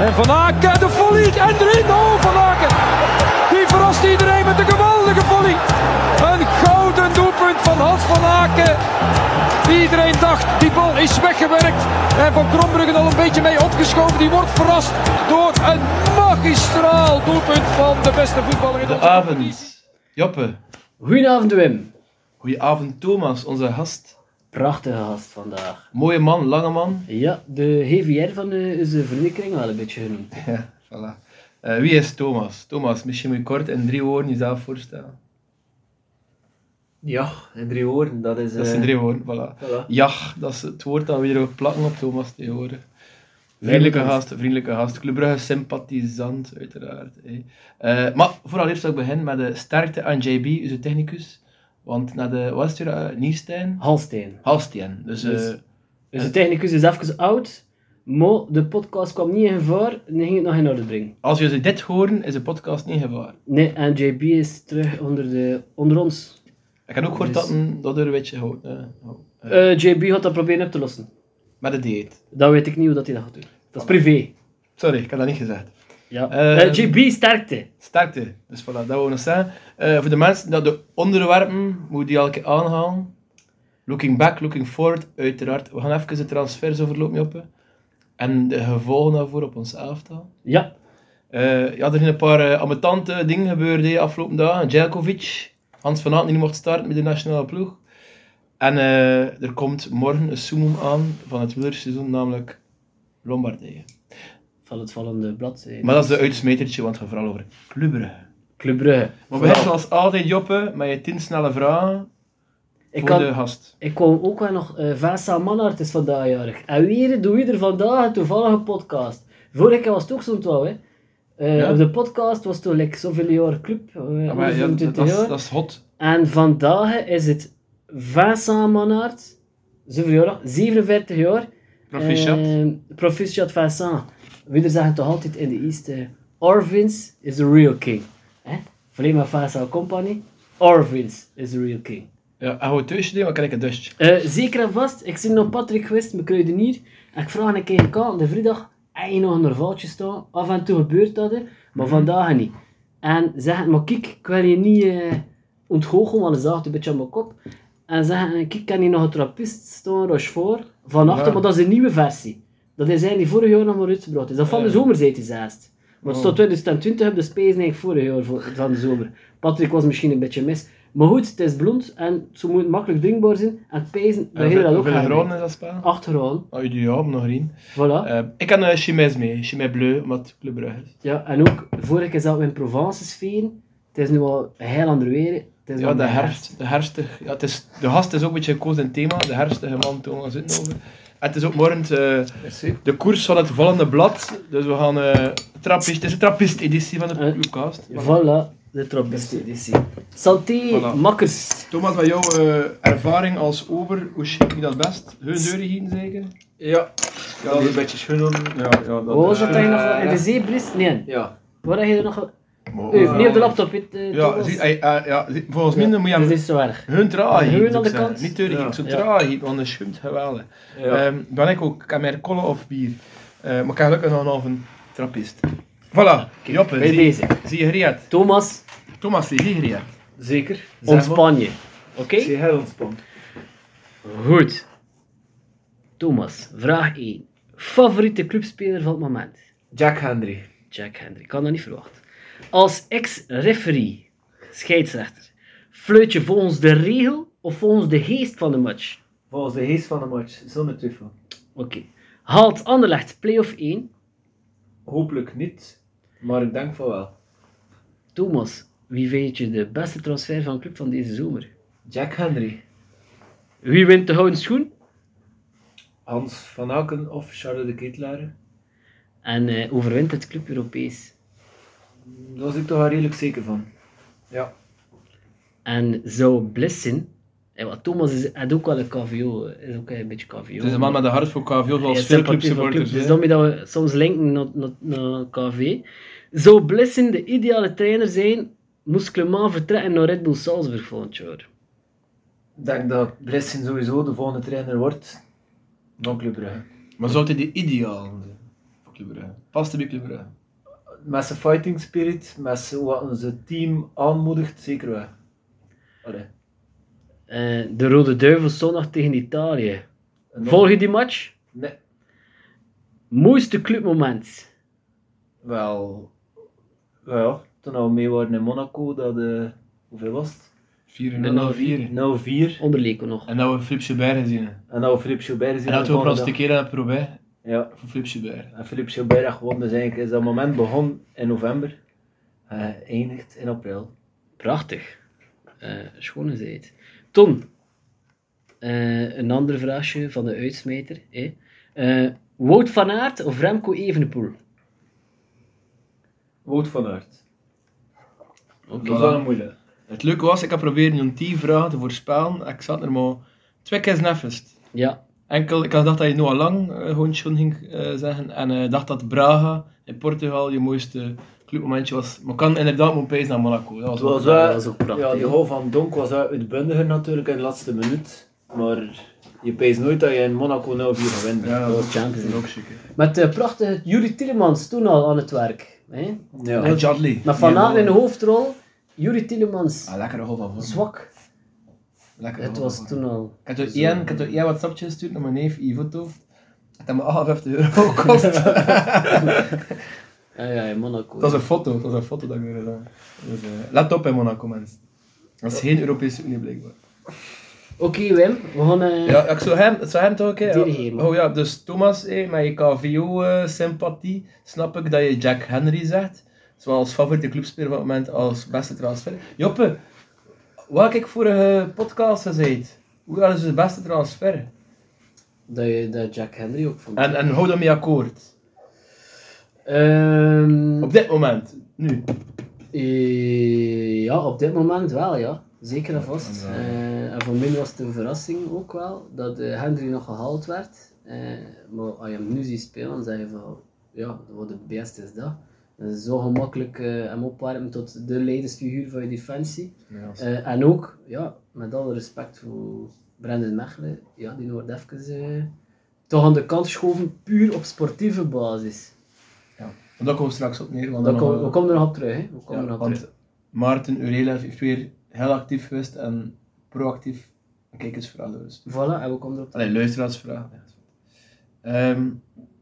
En Van Aken, de volley en erin. Oh, Van Aken. Die verrast iedereen met een geweldige volley. Een gouden doelpunt van Hans van Aken. Iedereen dacht, die bal is weggewerkt. En Van Krombruggen al een beetje mee opgeschoven. Die wordt verrast door een magistraal doelpunt van de beste voetballer in Goedenavond, competitie. Joppe. Goedenavond Wim. Goedenavond, Thomas, onze gast. Prachtige gast vandaag. Mooie man, lange man. Ja, de GVR van uh, is de vriendenkring wel een beetje genoemd. Ja, voilà. Eh, wie is Thomas? Thomas, misschien moet je kort in drie woorden jezelf voorstellen. Ja, in drie woorden, dat is... Dat zijn eh, drie woorden, voilà. voilà. Ja, dat is het woord dat we hier ook plakken op Thomas tegenwoordig. Vriendelijke Vriendelijk. gast, vriendelijke gast. Club Brugge sympathisant, uiteraard. hè. Eh, maar vooral eerst zal ik beginnen met de sterkte aan JB, onze technicus. Want naar de, wat is het weer, eh, Nieuwstein? Halsteen. Halstien. Dus, Dus- Dus de technicus is even oud, maar de podcast kwam niet in gevaar en ging het nog in orde brengen. als jullie dit horen, is de podcast niet gevaar. Nee, en JB is terug onder, de, onder ons. Ik heb ook gehoord Dus- dat een dat er een beetje houdt. JB gaat dat proberen op te lossen. met de dieet. Dat weet ik niet hoe dat hij dat gaat doen. Dat is privé. Sorry, ik heb dat niet gezegd. Ja. Eh, Eh, JB, sterkte. Sterkte. Dus voilà, dat wil ik nog zeggen. Eh, voor de mensen dat de onderwerpen, moet die elke keer aanhalen. Looking back, looking forward, uiteraard. We gaan even de transfers overlopen op. En de gevolgen daarvoor op ons elftal. Ja. Eh ja, er zijn een paar uh, ambetante dingen gebeurd de afgelopen dagen. Djelkovic, Hans van Aert die niet mocht starten met de nationale ploeg. En eh, er komt morgen een summum aan van het wielerseizoen, namelijk Lombardije. Van het vallende blad. eh, Maar dat is de uitsmetertje, want het gaat vooral over Club Brugge. Club Brugge. Maar we beginnen zoals altijd, Joppe, met je tien snelle vragen Ik voor kan, de gast. Ik kwam ook wel nog, uh, Vincent Manhart is vandaag jarig. En weer doe je er vandaag een toevallige podcast. Vorige keer was het ook zo'n twaalf, hè. Eh, Ja? Op de podcast was het toch like, zoveel jaar club, uh, Ja, maar ja, dat, 25 dat, is, dat is hot. En vandaag is het Vincent Manhart, zoveel jaar, 47 jaar. Proficiat. Eh, proficiat Vincent. Wie zeggen toch altijd in de East, eh, Orvins is the real king. Hè? Met Vincent Company, Orvins is the real king. ja, en hoe thuis doen, dan krijg ik een dusje. Eh, zeker en vast. Ik zie nog Patrick geweest, mijn kruidenier. En ik vraag een keer aan de vrijdag, heb je nog een nervaltje staan? Af en toe gebeurt dat, hè, maar vandaag niet. En zeggen, maar kijk, ik wil je niet eh ontgoochelen, want hij zaagt een beetje aan mijn kop. En zeggen, kijk, heb hier nog een trappist staan, Rochefort, van achter, Ja. maar dat is een nieuwe versie. Dat is eigenlijk vorig jaar nog maar uitgebracht. Is dat van Ja. de zomer, zei hij zelfs. Maar het Oh. staat 2020 op de space eigenlijk vorig jaar van de zomer. Patrick was misschien een beetje mis. Maar goed, het is blond en ze moet makkelijk drinkbaar zijn. En pijzen, dat En je dat ook hoeveel graden is dat spel? Acht graden. Oh, ideaal, nog één. Voilà. Eh, ik heb een Chimès mee, Chimay Bleu, omdat het Club Brugge is. Ja, en ook, vorige keer zaten we in Provence sferen. Het is nu al heel ander weer. Het is Ja, de herfst, de herfstig, ja, het is, de gast is ook een beetje gekozen in het thema, de herfstige man Thomas Zittenhoven. En het is ook morgen eh, de koers van het vallende blad, dus we gaan, eh trappist, het is een trappist-editie van de Eh, podcast. Voilà, de trappist-editie. Santé, Voilà. makkers. Thomas, wat jouw eh, ervaring als ober, hoe schik je dat best? Hun deuren gieten zeker? Ja, dat is een beetje schoenen. Ja, ja, dat was je nog in de zee blist? Nee, Ja. waar heb je er nog... Eh, eh, niet op de laptop, hè, eh, Ja, zie, eh, eh, ja, volgens mij moet je Dat hem is zo erg. hun traag Hun gieten, aan de kant. Niet Ja. gieten, zo Ja. traag gieten, want dat schuimt geweldig. Ja. Ehm, ben ik ook, ik heb meer kolen of bier. Eh, maar ik heb gelukkig nog een halve trappist. Voilà, Joppe, Bij zie, deze. zie je gereed? Thomas, Thomas, zie je gereed? Zeker. ontspan je. Oké? Ik zie heel ontspannen. Goed. Thomas, vraag 1. Favoriete clubspeler van het moment? Jack Henry. Jack Hendry. Ik kan dat niet verwachten. Als ex-referee, scheidsrechter, fluit je volgens de regel of volgens de geest van de match? Volgens de geest van de match, zonder twijfel. Oké. Haalt Anderlecht play-off 1? Hopelijk niet, maar ik denk van wel. Thomas, wie vind je de beste transfer van de club van deze zomer? Jack Henry. Wie wint de gouden schoen? Hans van Aken of Charles de Ketelaar. En eh, overwint het club Europees? Daar was ik toch wel redelijk zeker van. Ja. En zou wat Thomas is, had ook wel een KVO, is ook een beetje KVO. Het is een man met een hart voor KVO, zoals veel clubsupporters. clubs. Dus daarmee dat we soms linken naar, naar, naar KV. Zou Blissen de ideale trainer zijn, moest Clement vertrekken naar Red Bull Salzburg volgend jaar? Ik denk dat Blessing sowieso de volgende trainer wordt van Club Brugge. Maar zou hij die ideaal zijn? Voor Club Brugge. Past bij Club Brugge. Met zijn fighting spirit, met zijn, wat zijn team aanmoedigt, zeker wel. Allee. Eh, de Rode Duivels zondag tegen Italië. Volg je die match? Nee. Mooiste clubmoment? Wel, wel, toen we mee waren in Monaco, dat, eh hoeveel was het? 4 De 0 Nou 4. Onderleken nog. En dat we Philippe Joubert gezien hebben. En dat we Philippe Gilbert zien. En dat we de ook volgende een keer aan het proberen. Ja, voor Philippe Joubert. en Philippe Gilbert heeft gewonnen. Dus eigenlijk is dat moment begon in november. eh eindigt in april. Prachtig. Eh schone zijt. Ton. Eh, een ander vraagje van de uitsmijter. hè. Eh, Wout van Aert of Remco Evenepoel? Wout van Aert. Dat is wel een moeilijk. Het leuke was, ik heb proberen een 10 vragen te voorspellen. Ik zat er maar twee keer neffest. Ja. Enkel, ik had gedacht dat je Noah Lang uh, gewoon ging eh, zeggen. En ik dacht dat Braga in Portugal je mooiste clubmomentje was. Maar kan inderdaad mijn pees naar Monaco. Dat was was wel- was ook prachtig, ja, die goal van Donk was wel uitbundiger natuurlijk in de laatste minuut. Maar je pees nooit dat je in Monaco 0-4 gaat winnen. Ja, Dat was Champions ook chic. Met prachtige Juri Tillemans toen al aan het werk. Hè? Ja. En Chadley. Met Van Aert in de hoofdrol. Juri Tillemans. Ah, lekkere goal van. Zwak. Lekkere Het was toen al. Ik heb er één, ik één WhatsAppje gestuurd naar mijn neef Ivoto. Het heeft me 58 euro gekost. Ja, ja, in Monaco. dat is een foto, dat is een foto dat ik weer gedaan dus, eh, Let op in Monaco, mensen. Dat is geen Europese Unie blijkbaar. Oké, Wim. We gaan... eh, Ja, ik zou hem, zou hem toch een keer... Dirigeren, man. Oh ja, dus Thomas, eh, met je KVO-sympathie, snap ik dat je Jack Henry zegt. Zoals favoriete clubspeler van het moment als beste transfer. Joppe, wat heb ik vorige podcast gezegd? Hoe ze de beste transfer? Dat je dat Jack Henry ook vond. En, en hou daarmee akkoord. Ehm, Op dit moment, nu. eh, ja, op dit moment wel, ja. Zeker en vast. Ja. Eh, en voor mij was het een verrassing ook wel, dat eh, Henry nog gehaald werd. Eh, maar als je hem nu ziet spelen, dan zeg je van, ja, wat het beste is dat. Is zo gemakkelijk eh, hem opwarmen tot de leidersfiguur van je defensie. Eh, en ook, ja, met alle respect voor Brendan Mechelen, ja, die wordt even eh, toch aan de kant geschoven, puur op sportieve basis. Ja. Daar komen we straks op neer. Want dan kom- we komen er nog op terug, hè. We komen ja, er nog want terug. Maarten Urela heeft weer heel actief geweest en proactief een kijkersvraag dus. Voilà, en we komen erop terug. Allee, luisteraarsvraag. Ja, Ehm,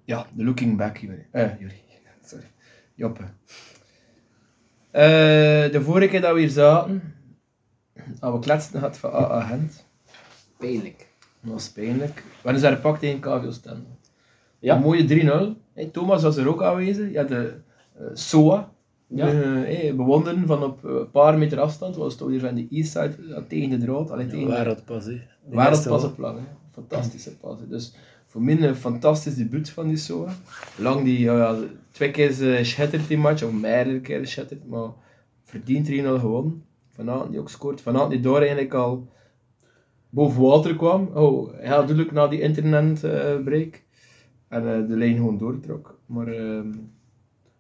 ja, de looking back, Juri. Eh, Juri. Joppe. Eh, de vorige keer dat we hier zaten, hadden we kletsen gehad van AA Gent. Pijnlijk. Dat was pijnlijk. We hebben ze gepakt tegen KVO Stende. Ja. Een mooie 3-0. Hey, Thomas was er ook aanwezig. Je had de eh, SOA. Ja. Eh, hey, bewonderen van op een paar meter afstand. was toch weer van de eastside ja, tegen de draad. Allee, tegen Waar dat pas, hè. Waar het eerste pas op lag. Fantastische pas. Dus mij een fantastisch debuut van die SOA. Lang die, ja, twee keer eh, schatterd die match, of meerdere keren schatterd, maar verdiend 3-0 gewonnen. Van Aten die ook scoort. Van Aten die door eigenlijk al boven water kwam. Oh, heel duidelijk na die internetbreak. en eh, de lijn gewoon doortrok. Maar ehm,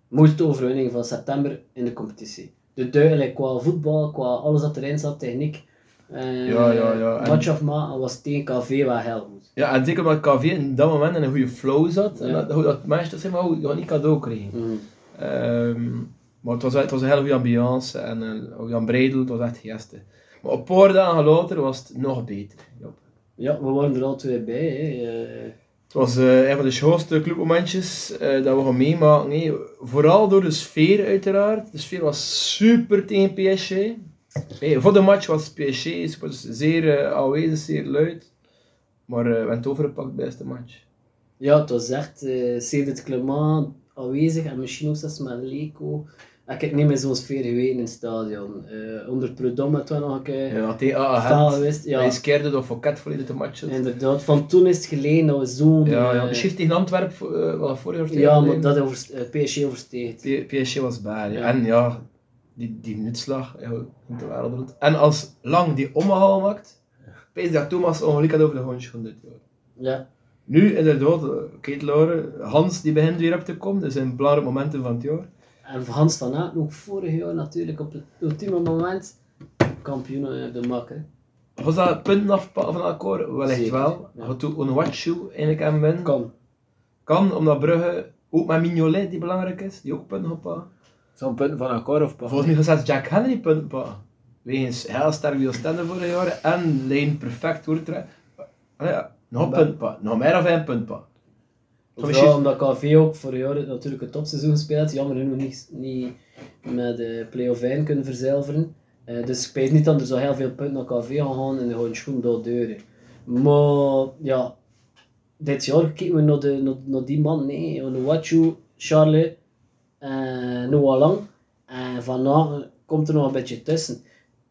Mooiste overwinning van september in de competitie. De duidelijk qua voetbal, qua alles dat erin zat, techniek. Eh Ja, ja, ja. En- Match of ma was tegen KV wel heel goed. ja, en zeker omdat KV in dat moment in een goede flow zat. En dat, dat match, dat zeg maar, je niet cadeau krijgen. Mhm. Ehm, maar het was, het was een hele goede ambiance en uh, Jan Breidel, het was echt geestig. Maar op een paar dagen later was het nog beter. Job. Ja, we waren er al twee bij. Hè. Eh, Het was eh, een van de schoonste clubmomentjes dat we gaan meemaken. Vooral door de sfeer uiteraard. De sfeer was super tegen PSG. Voor de match was PSG was zeer eh, aanwezig, zeer luid. Maar eh, we hebben het overgepakt bij de match. ja, het was echt uh, Cedric Clement aanwezig en misschien ook zelfs met Ik heb niet meer zo'n sfeer geweten in het stadion. Eh, onder Prudhomme had we nog een keer Ja, tegen fel AA geweest. Ja. Hij skeerde door Fouquet volledig de match. inderdaad. Van toen is het geleden dat we zo'n... Ja, ja. Misschien tegen Antwerpen, uh, wat vorig jaar ja, maar dat over, PSG oversteeg. P- PSG was bij. Ja. En ja, die, die niet de wereld. En als Lang die omhaal maakt, pees dat Thomas ongeluk had over de hondje van dit jaar. Ja. Nu inderdaad, uh, Kate Lauren, Hans die begint weer op te komen, dat zijn belangrijke momenten van het jaar. En voor Hans van Aert ook vorig jaar natuurlijk op het ultieme moment kampioen op de makker. Was dat punten af van elkaar? Wellicht Zeker, wel. ja. Gaat ook een watch eigenlijk aan winnen? Kan. Kan, omdat Brugge Ook met Mignolet, die belangrijk is, die ook punten gaat pakken. Zo'n punten van elkaar of Volgens mij gaat Jack Henry punten pakken. Wegens heel sterk wie Oostende vorig jaar en lijn perfect doortrekken. Ja, nog een punt pakken. Nog meer dan vijf punten pakken. Vooral omdat KV ook vorig jaar natuurlijk het topseizoen gespeeld heeft. Jammer genoeg niet, niet met de play-off 1 kunnen verzilveren. Eh, dus ik weet niet dat er zo heel veel punten naar KV gaan gaan en gewoon schoen door deuren. Maar ja, dit jaar kijken we naar, de, naar, naar die man. Nee, Onuachu, Charles, eh Noah Lang. En vandaag komt er nog een beetje tussen.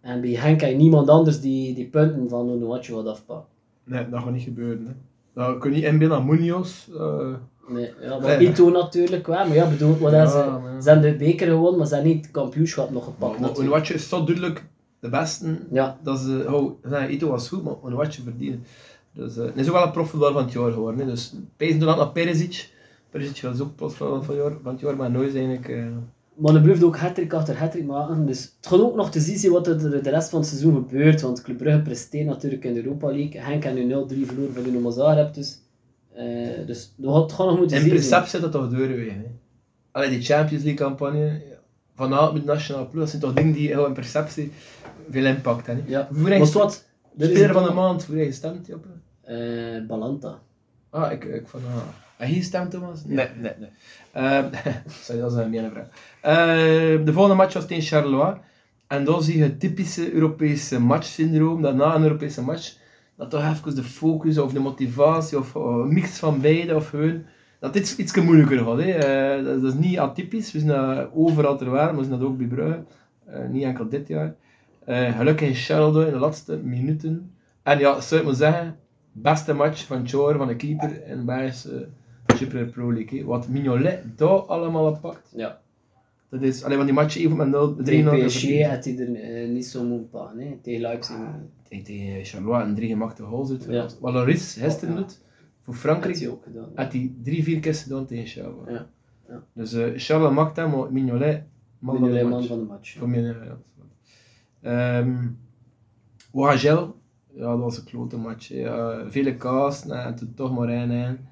En bij Henk heb je niemand anders die die punten van Onuachu gaat afpakken. Nee, dat gaat niet gebeuren. Hè. Dat kun je niet inbeelden aan Munoz. eh, Nee, ja, maar Nee. Ito natuurlijk wel, maar ja, bedoel, wat Ja, ze, maar ja. ze hebben de beker gewonnen, maar ze hebben niet het kampioenschap nog gepakt. maar. Onuachu is zo duidelijk de beste. Ja, Dat ze, oh, nee, Ito was goed, maar Onuachu verdienen. Dus, eh hij is ook wel een profvoetballer van het jaar geworden. Hè. Dus pezen toen naar Perisic. Perisic was ook profvoetballer van het jaar, van het jaar maar nooit eigenlijk... eh, maar de blijft ook hat-trick achter hat maken, dus het gaat ook nog te zien zijn wat er de rest van het seizoen gebeurt, want Club Brugge presteert natuurlijk in de Europa League. Henk heeft nu 0-3 verloren van Dynamo Zagreb, dus, eh dus dat gaat- het nog moeten In zien principe zijn. zit dat toch deuren weg. Hè. Allee, die Champions League campagne, vanavond met Nationale Ploeg, dat zijn toch dingen die heel in perceptie veel impact hebben. Ja, Hoe maar je wat, er speler van de maand, hoe heb je gestemd, Joppe? Eh, Balanta. Ah, ik, ik van... Ah. Heb je gestemd, Thomas? Nee, nee, nee. Ehm, sorry, dat is een meer vraag. Ehm, de volgende match was tegen Charleroi. En dan zie je het typische Europese matchsyndroom, dat na een Europese match, dat toch even de focus of de motivatie of oh, een mix van beide of gewoon, dat dit iets moeilijker gaat. Hè. Eh, dat, dat is niet atypisch, we zien dat overal ter wereld, maar we zien dat ook bij Brugge. Eh, niet enkel dit jaar. Eh, gelukkig in Charleroi in de laatste minuten. En ja, zou ik maar zeggen, beste match van jaar van de keeper in de Belgische Super Pro League. Wat Mignolet daar allemaal op pakt. Ja. Dat is alleen van die match even met 0 3-0. Tegen PSG had hij er eh, niet zo moeten pakken, hè. tegen Leipzig. Tegen- Tegen en drie gemaakte goals. Ja. Wat Loris gisteren Ja. doet voor Had Frankrijk, hij ook gedaan. had hij drie, vier keer gedaan tegen Charleroi. Ja. Ja. Dus uh, Charleroi maakt hem, maar Mignolet man van de Mignolet, man match. van de match. Ja. Ehm Ouagel, ja, dat was een klote match. Ja, vele kaas en toen toch maar één één.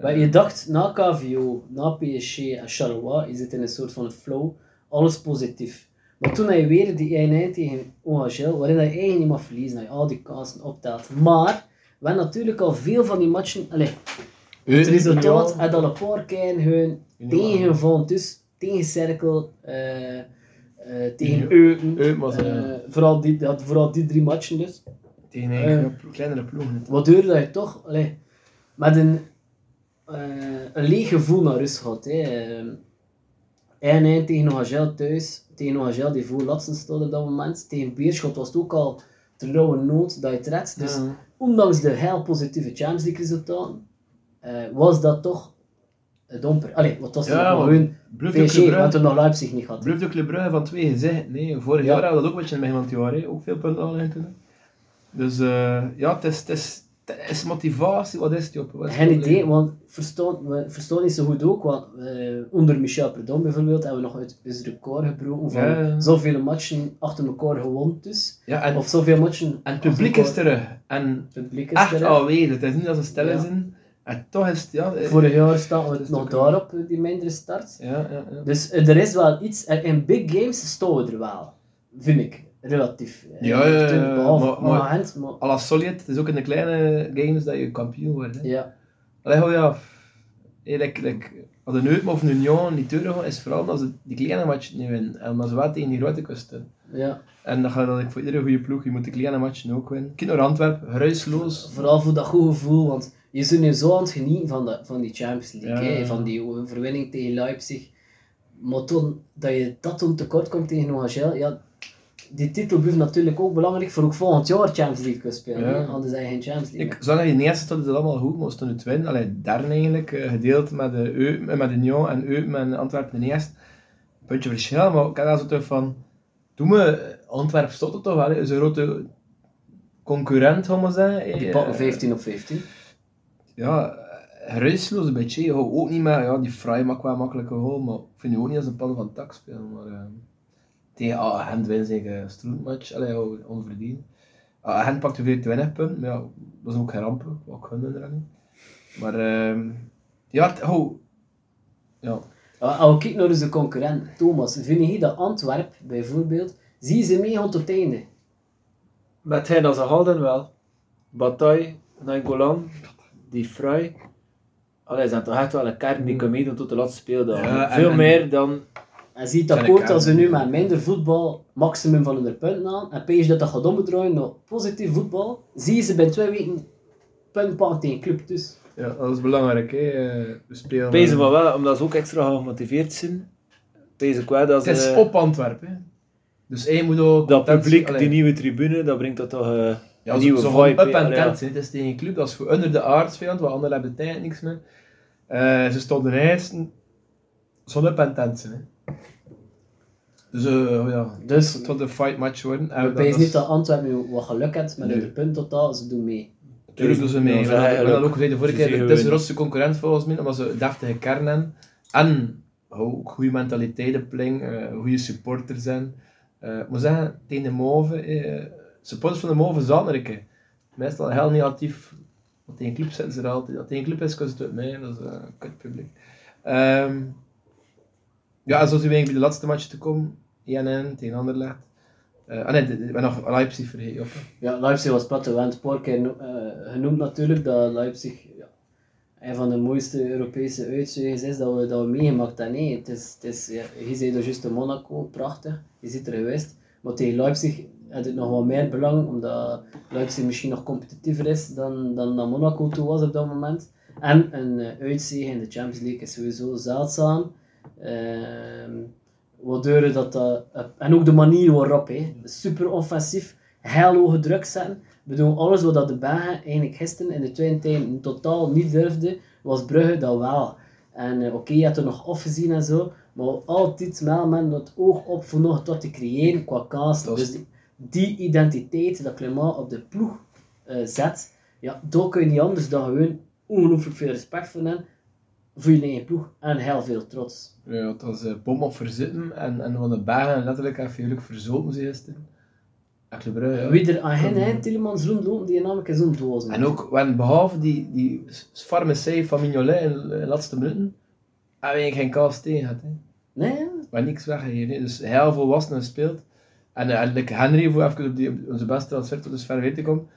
Maar je dacht, na KVO, na PSG en Charleroi, je zit in een soort van flow, alles positief. Maar toen had je weer die 1-1 tegen OHL, waarin je eigenlijk niet mag verliezen, dat je al die kansen optelt. Maar, we hebben natuurlijk al veel van die matchen, allez, het resultaat had al een paar keer hun dus tegen Cirkel, eh, eh, tegen Ja. Eupen, Eupen was, eh, eh, vooral, die, dat- vooral die drie matchen dus. Tegen kleinere ploeg. Waardoor dat je toch allee, met een, eh, een leeg gevoel naar rust gaat. hè. Ehm, 1-1 tegen OHL thuis. Tegen OHL die voor laatste stond op dat moment. Tegen Beerschot was het ook al trouwe nood dat je het redt. Dus Ja. ondanks de heel positieve Champions League resultaten, eh, was dat toch domper. Allee, wat was het Ja, maar gewoon PSG, want toen nog Leipzig niet had. blijft ook Club Brugge van twee gezichten. Nee, vorig Ja. jaar hadden we dat ook een beetje in het begin van het jaar. Ook veel punten al toen. Dus eh, ja, het is, het, is, het is motivatie. Wat is het, Joppe? Wat is het Geen probleem? idee, want verstaan, niet zo goed ook, want eh, onder Michel Predom bijvoorbeeld hebben we nog uit het record gebroken van Ja, zoveel matchen achter elkaar gewonnen dus. Ja, en, Of zoveel matchen en het publiek is terug. En Het publiek is echt terug. alweer. Het is niet als een Ja. zijn. En toch is het, ja... eh, Vorig jaar staan we het nog daarop, die mindere start. Ja, ja, ja. Dus eh, er is wel iets, en in big games staan we er wel, vind ik, relatief. Eh, Ja, ja, ja, toen, Behalve maar- maar, maar- Gent, maar à la Solid, het is ook in de kleine games dat je kampioen wordt. Hè. ja. Allee, hou ja. Hey, like, like, als een Eupen of een Union niet is vooral als ze die kleine match niet winnen. En als ze wel tegen die grote kusten. ja. En dan gaat dat ik voor iedere goede ploeg, je moet de kleine matchen ook winnen. Kijk naar Antwerpen, geruisloos. Vooral voor dat goed gevoel, want je zit nu zo aan het genieten van, de, van die Champions League, Ja. van die overwinning tegen Leipzig. Maar toen, dat je dat toen tekort komt tegen OHL, ja, die titel blijft natuurlijk ook belangrijk voor ook volgend jaar Champions League kunnen spelen. Ja. Anders je geen Champions League. Ik zag dat in de eerste stond het allemaal goed, maar ze stonden het winnen. Allee, derde eigenlijk, eh, gedeeld met de Eupen, eh, met Union en Eupen en Antwerpen de eerste. Puntje verschil, maar ik had daar zo terug van, toen we, Antwerpen stond er toch wel, is een grote concurrent, gaan we zeggen. Die Eh, pakken 15 op 15. ja, eh, geruisloos een beetje. Je ook niet meer, ja, die Fry maakt wel makkelijke goal, maar ik vind je ook niet als een pan van tak spelen. Maar tegen ah, Gent winnen ze een stroentmatch, allee, ja, onverdiend. Ah, Gent pakt weer 20 punten, maar ja, dat is ook geen rampen, wat kunnen er niet. Maar ehm ja, oh, Ja. Als we kijken naar onze concurrent, Thomas, vind je dat Antwerp, bijvoorbeeld, zie je ze mee tot het einde? Met hen als een halden wel. Bataille, Nainggolan, die Frey. Allee, ze zijn toch echt wel een kern die kan meedoen tot de laatste speeldag. Ja, Veel en- meer dan... En ziet akkoord als ze nu met minder voetbal maximum van hun punten aan, en pees dat dat gaat omdraaien naar positief voetbal, zie je ze bij twee weken punten pakken tegen club dus. ja, dat is belangrijk. Hè. Eh, We spelen... Pezen maar wel, omdat ze ook extra gemotiveerd zijn. Pezen wel dat Het is ze... op Antwerpen. hè. Dus één moet ook... Dat publiek, allee, die nieuwe tribune, dat bringt dat toch eh, Ja, een nieuwe zo vibe. up en tent. Het is tegen een club, dat is voor onder de aardsvijand, want anderen hebben tijd niks meer. Eh, ze stonden eerst, zo'n up en tent. Hè. Dus ja, Dus het gaat een fight match worden. En pees is- niet dat Antwerpen nu wat geluk heeft met Nee. hun punt totaal, ze doen mee. Natuurlijk doen ze mee. Ja, We ze hebben dat ook gezegd de vorige keer. Het is de grootste concurrent volgens mij, omdat ze een deftige kern hebben. En ook goede mentaliteit op pling, eh, goede supporters zijn. Eh, ik moet zeggen, tegen de Mauve, eh, supporters van de er een keer. Meestal heel negatief. Want tegen club zitten ze er altijd. Als tegen club is, kunnen ze het mee. Dat is eh, een kut publiek. Ehm, ja, en zo zijn we eigenlijk bij de laatste match te komen. INN tegen Anderlecht. Eh ah nee, we hebben nog Leipzig vergeten. hè. Ja, Leipzig was plat, we hebben het een eh, genoemd natuurlijk, dat Leipzig ja, een van de mooiste Europese uitzuigers is dat we, dat we meegemaakt hebben. Nee, het is, het is, je zei er juist Monaco, prachtig, je zit er geweest. Maar tegen Leipzig had het nog wat meer belang, omdat Leipzig misschien nog competitiever is dan, dan Monaco toe was op dat moment. En een uh, in de Champions League is sowieso zeldzaam. Ehm, waardoor dat, dat, en ook de manier waarop, hè, super offensief, heel hoge druk zetten. Ik bedoel, alles wat dat de Belgen eigenlijk gisteren in de tweede tijd totaal niet durfde, was Brugge dat wel. En eh, oké, je hebt er nog afgezien en zo, maar altijd wel men dat oog op voor nog wat te creëren qua is- Dus die, die identiteit dat Clement op de ploeg zet, ja, daar kun je niet anders dan gewoon ongelooflijk veel respect voor hebben, voor je eigen ploeg en heel veel trots. Ja, het was eh, bom op verzitten en, en van de bergen letterlijk even geluk verzoten ze gisteren. En ja. Wie er aan hen, hè, Tillemans rondlopen, die namelijk is zo'n doos. En ook, want behalve die, die farme save van Mignolet in de laatste minuten, hebben we eigenlijk geen kaas tegen gehad. Hè. Nee, ja. Hebben niks weggegeven. Dus heel volwassen gespeeld. En uh, like Henry, voor even op, die, op onze beste transfer tot dusver weer te komen, eh,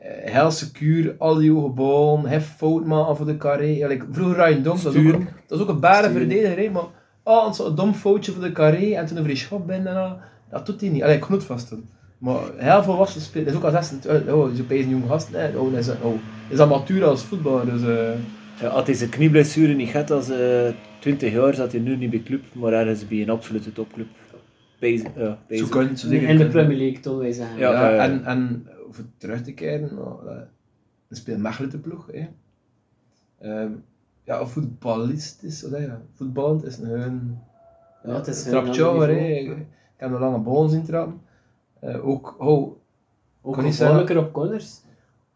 heel secuur, al die hoge ballen, hef fout maken voor de carré. Ja, like, vroeger Ryan Dom, dat was ook, een- dat was ook een bare verdediger, hè, maar oh, een soort dom foutje voor de carré en toen een vrij schop binnen. en al. Dat doet hij niet. Allee, ik het vast. Maar heel volwassen spelen. Dat is ook als 26, oh, is opeens een jonge gast. Nee, oh, dat is, oh, is amateur als voetballer. Dus, eh, Ja, had hij zijn knieblessure niet gehad als eh 20 jaar, zat hij nu niet bij club, maar ergens bij een absolute topclub. Bezig, ja, zo bezig. kan zo zeker in de. Premier League, toch wij zeggen. Ja, Ja, eh, en, en voor terug te keren, nou, dat- dan speelt Mechelen de ploeg. Hè. Ehm, ja, voetballistisch, zeg je? Voetballend is een hun Ja, het is een trapjouwer. Ik ik heb een lange bal zien trappen. Eh, ook, oh, Ook gevaarlijker op corners.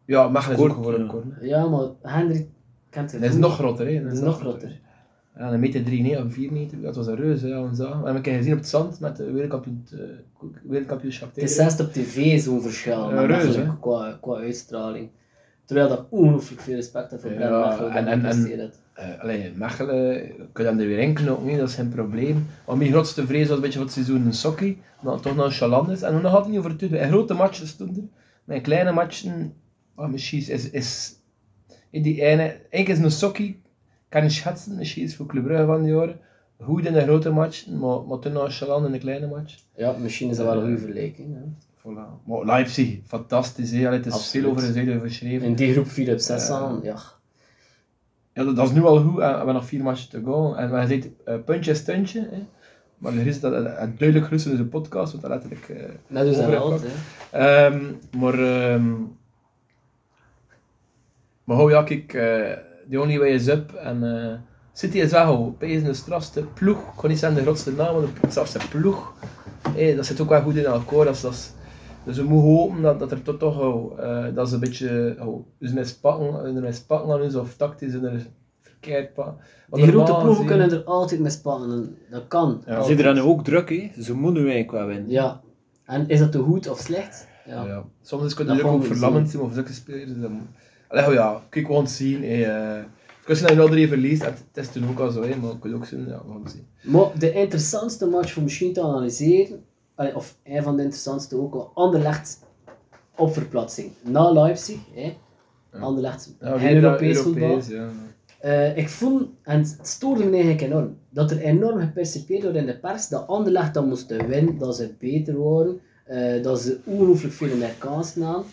ja, Mechelen is ook Kort, gewoon een ja. Ja, maar Henry kent het Dat is nog groter, hè. Dat is nog groter. Ja, een meter 3, nee, of 4 meter. Dat was een reus, hè, we zagen. We hebben een keer gezien op het zand met de wereldkampioen, eh, wereldkampioenschap. Het is zelfs op tv zo'n verschil, Ja, eigenlijk hè. qua, qua uitstraling. Terwijl dat ongelooflijk veel respect heeft voor Ja, Brent Mechelen. en- en- het. Uh, allee, Mechelen, je kunt hem er weer in knopen, nee, dat is geen probleem. Maar mijn grootste vrees was een beetje voor het seizoen een sokkie, omdat het toch nonchalant is. En dan had het niet over het. In grote matchen stond er, maar in kleine matchen, oh, misschien is, is in die ene, eigenlijk is een sokkie, kan je schatsen, misschien is voor Club Brugge van die jaren, goed in de grote matchen, maar, maar te nonchalant in de kleine match. Ja, misschien is dat wel een goede vergelijking. hè. Voilà. Maar Leipzig, fantastisch, hè. Allee, het is Absoluut. veel over gezegd en geschreven. In die groep 4 op 6 Ja. aan, ja. Ja, dat, dat is nu al goed. en We hebben nog vier matchen te go. En we zitten uh, puntje stuntje. Hè. Maar er is dat uh, duidelijk gerust in deze podcast, want dat letterlijk. Uh, Net dus dat hè. um, maar. Um, maar hoe ja, kijk, uh, the only way is up. En uh, City is wel Pees de strafste ploeg. Ik kon niet zeggen de grootste naam, maar de strafste ploeg. Hey, dat zit ook wel goed in elkaar. Dat is, dat is, dus we moeten hopen dat, dat er toch toch uh, dat ze een beetje oh, mis pakken, mis pakken aan ons of tactisch in er verkeerd pakken. Want Die grote ploegen kunnen er altijd mee spannen. en Dat kan. Ja. Ze zijn er dan ook druk, hè? ze moeten nu eigenlijk wel winnen. Ja. En is dat te goed of slecht? Ja. Ja. Soms is het Dat ook verlammend zijn of zulke spelers. Dan... Allee, oh ja, we gaan het zien. Hey, eh, Als je dan al drie verliest, het is toen ook al zo, hè, maar kan ook zijn, ja, het zien. Maar de interessantste match voor misschien te analyseren, allee, of een van de interessantste ook wel, Anderlecht op verplaatsing. Na Leipzig, hè. Anderlecht, Ja, dat Europees voetbal. Ja. Eh, ik vond, en het stoorde me eigenlijk enorm, dat er enorm gepercipeerd wordt in de pers dat Anderlecht dan moesten winnen, dat ze beter waren, eh, dat ze ongelooflijk veel meer kansen hadden.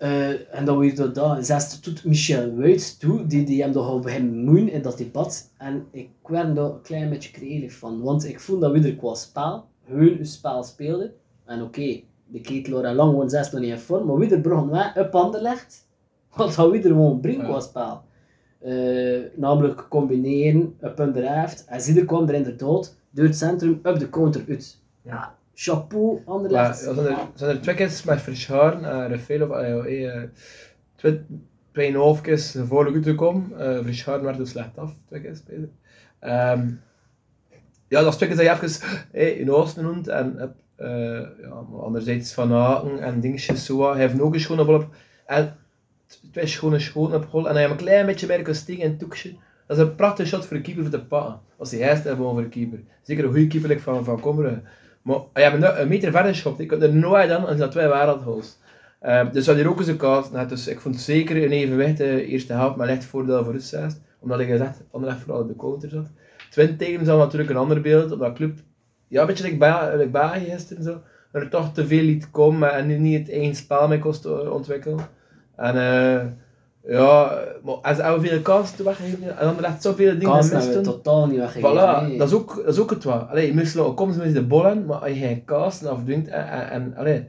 Eh, en dan weer door dat, zelfs tot Michel Wuits toe, die, die hem toch al beginnen moeien in dat debat. En ik werd daar een klein beetje creërig van, want ik vond dat we er qua spel, hun hun spel speelden. En oké, de Ketelaar en Lang waren zes nog niet in vorm, maar wie er begon wij op Anderlecht, wat dat we er gewoon brengen qua spel. Eh, namelijk combineren, op een drijft. En Zieder kwam er inderdaad door het centrum op de counter uit. Ja, chapeau, Anderlecht. ja, zijn er, zijn er twee keer met Verscharen en Rafael of AOE, eh, twee, twee hoofdjes voor goed te komen. Uh, Verscharen werd dus slecht af, twee keer spelen. Ehm, ja, dat is twee keer dat je even hey, in Oosten noemt en eh, ja, maar anderzijds Van Aken en dingetjes zo, hij heeft ook een schone bal op. En twee schone schoten op goal en hij heeft een klein beetje steken in het toekje. Dat is een prachtig shot voor de keeper voor de pakken. Als hij juist hebben over de keeper. Zeker een goede keeper like van, van Kommeren. Maar hij heeft een, een meter verder geschopt. Ik kon er nooit dan en dat twee wereldgoals. Uh, dus dat hier ook eens een kans. Nou, dus ik vond zeker een evenwicht de eerste helft, maar echt voordeel voor Rustzeist. Omdat ik gezegd, Anderlecht vooral op de counter zat. Twente tegen dan natuurlijk een ander beeld. Op dat club, ja, een beetje like Ba- like gisteren zo. Er toch te veel liet komen en nu niet het één spel mee kost ontwikkelen. En eh ja, maar als hij veel kansen te weggeven en Anderlecht zoveel dingen Kansen hebben we totaal niet weggegeven. Voilà, nee. dat is ook, dat is ook het wat. Allee, je moest nog komen met de bollen, maar als je geen kaas afdwingt en, en, en allee,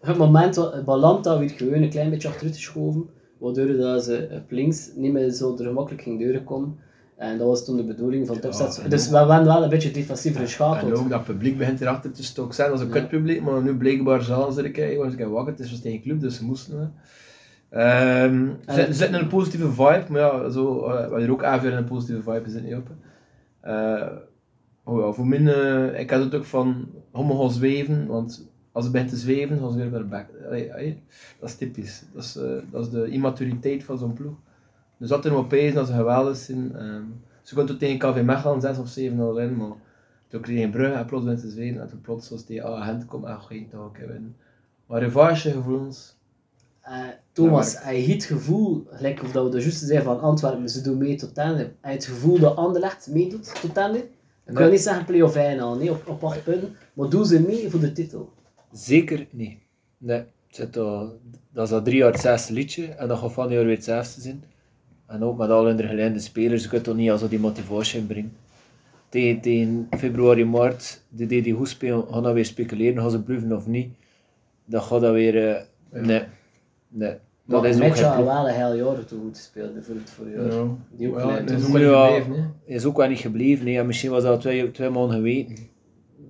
Het moment dat Balanta werd gewoon een klein beetje achteruit geschoven, waardoor dat ze op links niet meer zo gemakkelijk ging doorkomen. En dat was toen de bedoeling van het Ja, opzet. en dus ook- we waren wel een beetje defensiever en geschakeld. ook dat publiek begint erachter te stoken. Dat is een Ja. kutpubliek, maar nu blijkbaar zullen ze er kijken, want ze wakker, het is was tegen club, dus ze moesten. hè. Ehm, ze, ze zitten in een positieve vibe, maar ja, zo, uh, wat er ook even in een positieve vibe zit niet op. Eh, oh ja, voor mij, eh, ik had het ook van, homo gaan zweven, want als het begint te zweven, gaan ze weer naar de. Allee, allee, dat is typisch. Dat is, eh, dat is de immaturiteit van zo'n ploeg. Dus dat er maar opeens dat ze geweldig zijn. ehm, ze kon tot tegen KV Mechelen 6 of 7-0 winnen, maar toen kreeg je een brug en plots wint ze zweven en toen plots was die ah, Gent komt en geen toch winnen. Maar revanchegevoelens, Eh, Thomas, Ja, hij heeft het gevoel, gelijk of dat we de juiste zeiden van Antwerpen, ze doen mee tot einde. Hij heeft het gevoel dat Anderlecht meedoet tot einde. Ik Nee. wil niet zeggen play-off 1 al, nee, op, op 8 punten. Maar doen ze mee voor de titel? Zeker niet. Nee. Het zit al, dat is al drie jaar het zesde liedje en dat gaat van jaar weer het zesde zijn. En ook met al hun geleide spelers, je kunt toch niet als die motivatie brengen. Tegen, tegen februari, maart, die die, die goed spelen, gaan dan weer speculeren, gaan ze blijven of niet. Dat gaat dan weer... eh, Ja. Nee. Nee. Maar Dat is ook met geen ploeg. wel een heel jaar toe goed gespeeld voor het vorige jaar. ja, Die ook ja, is ook wel niet gebleven. hè. is ook wel niet gebleven. Nee. En misschien was dat twee, twee maanden geweten.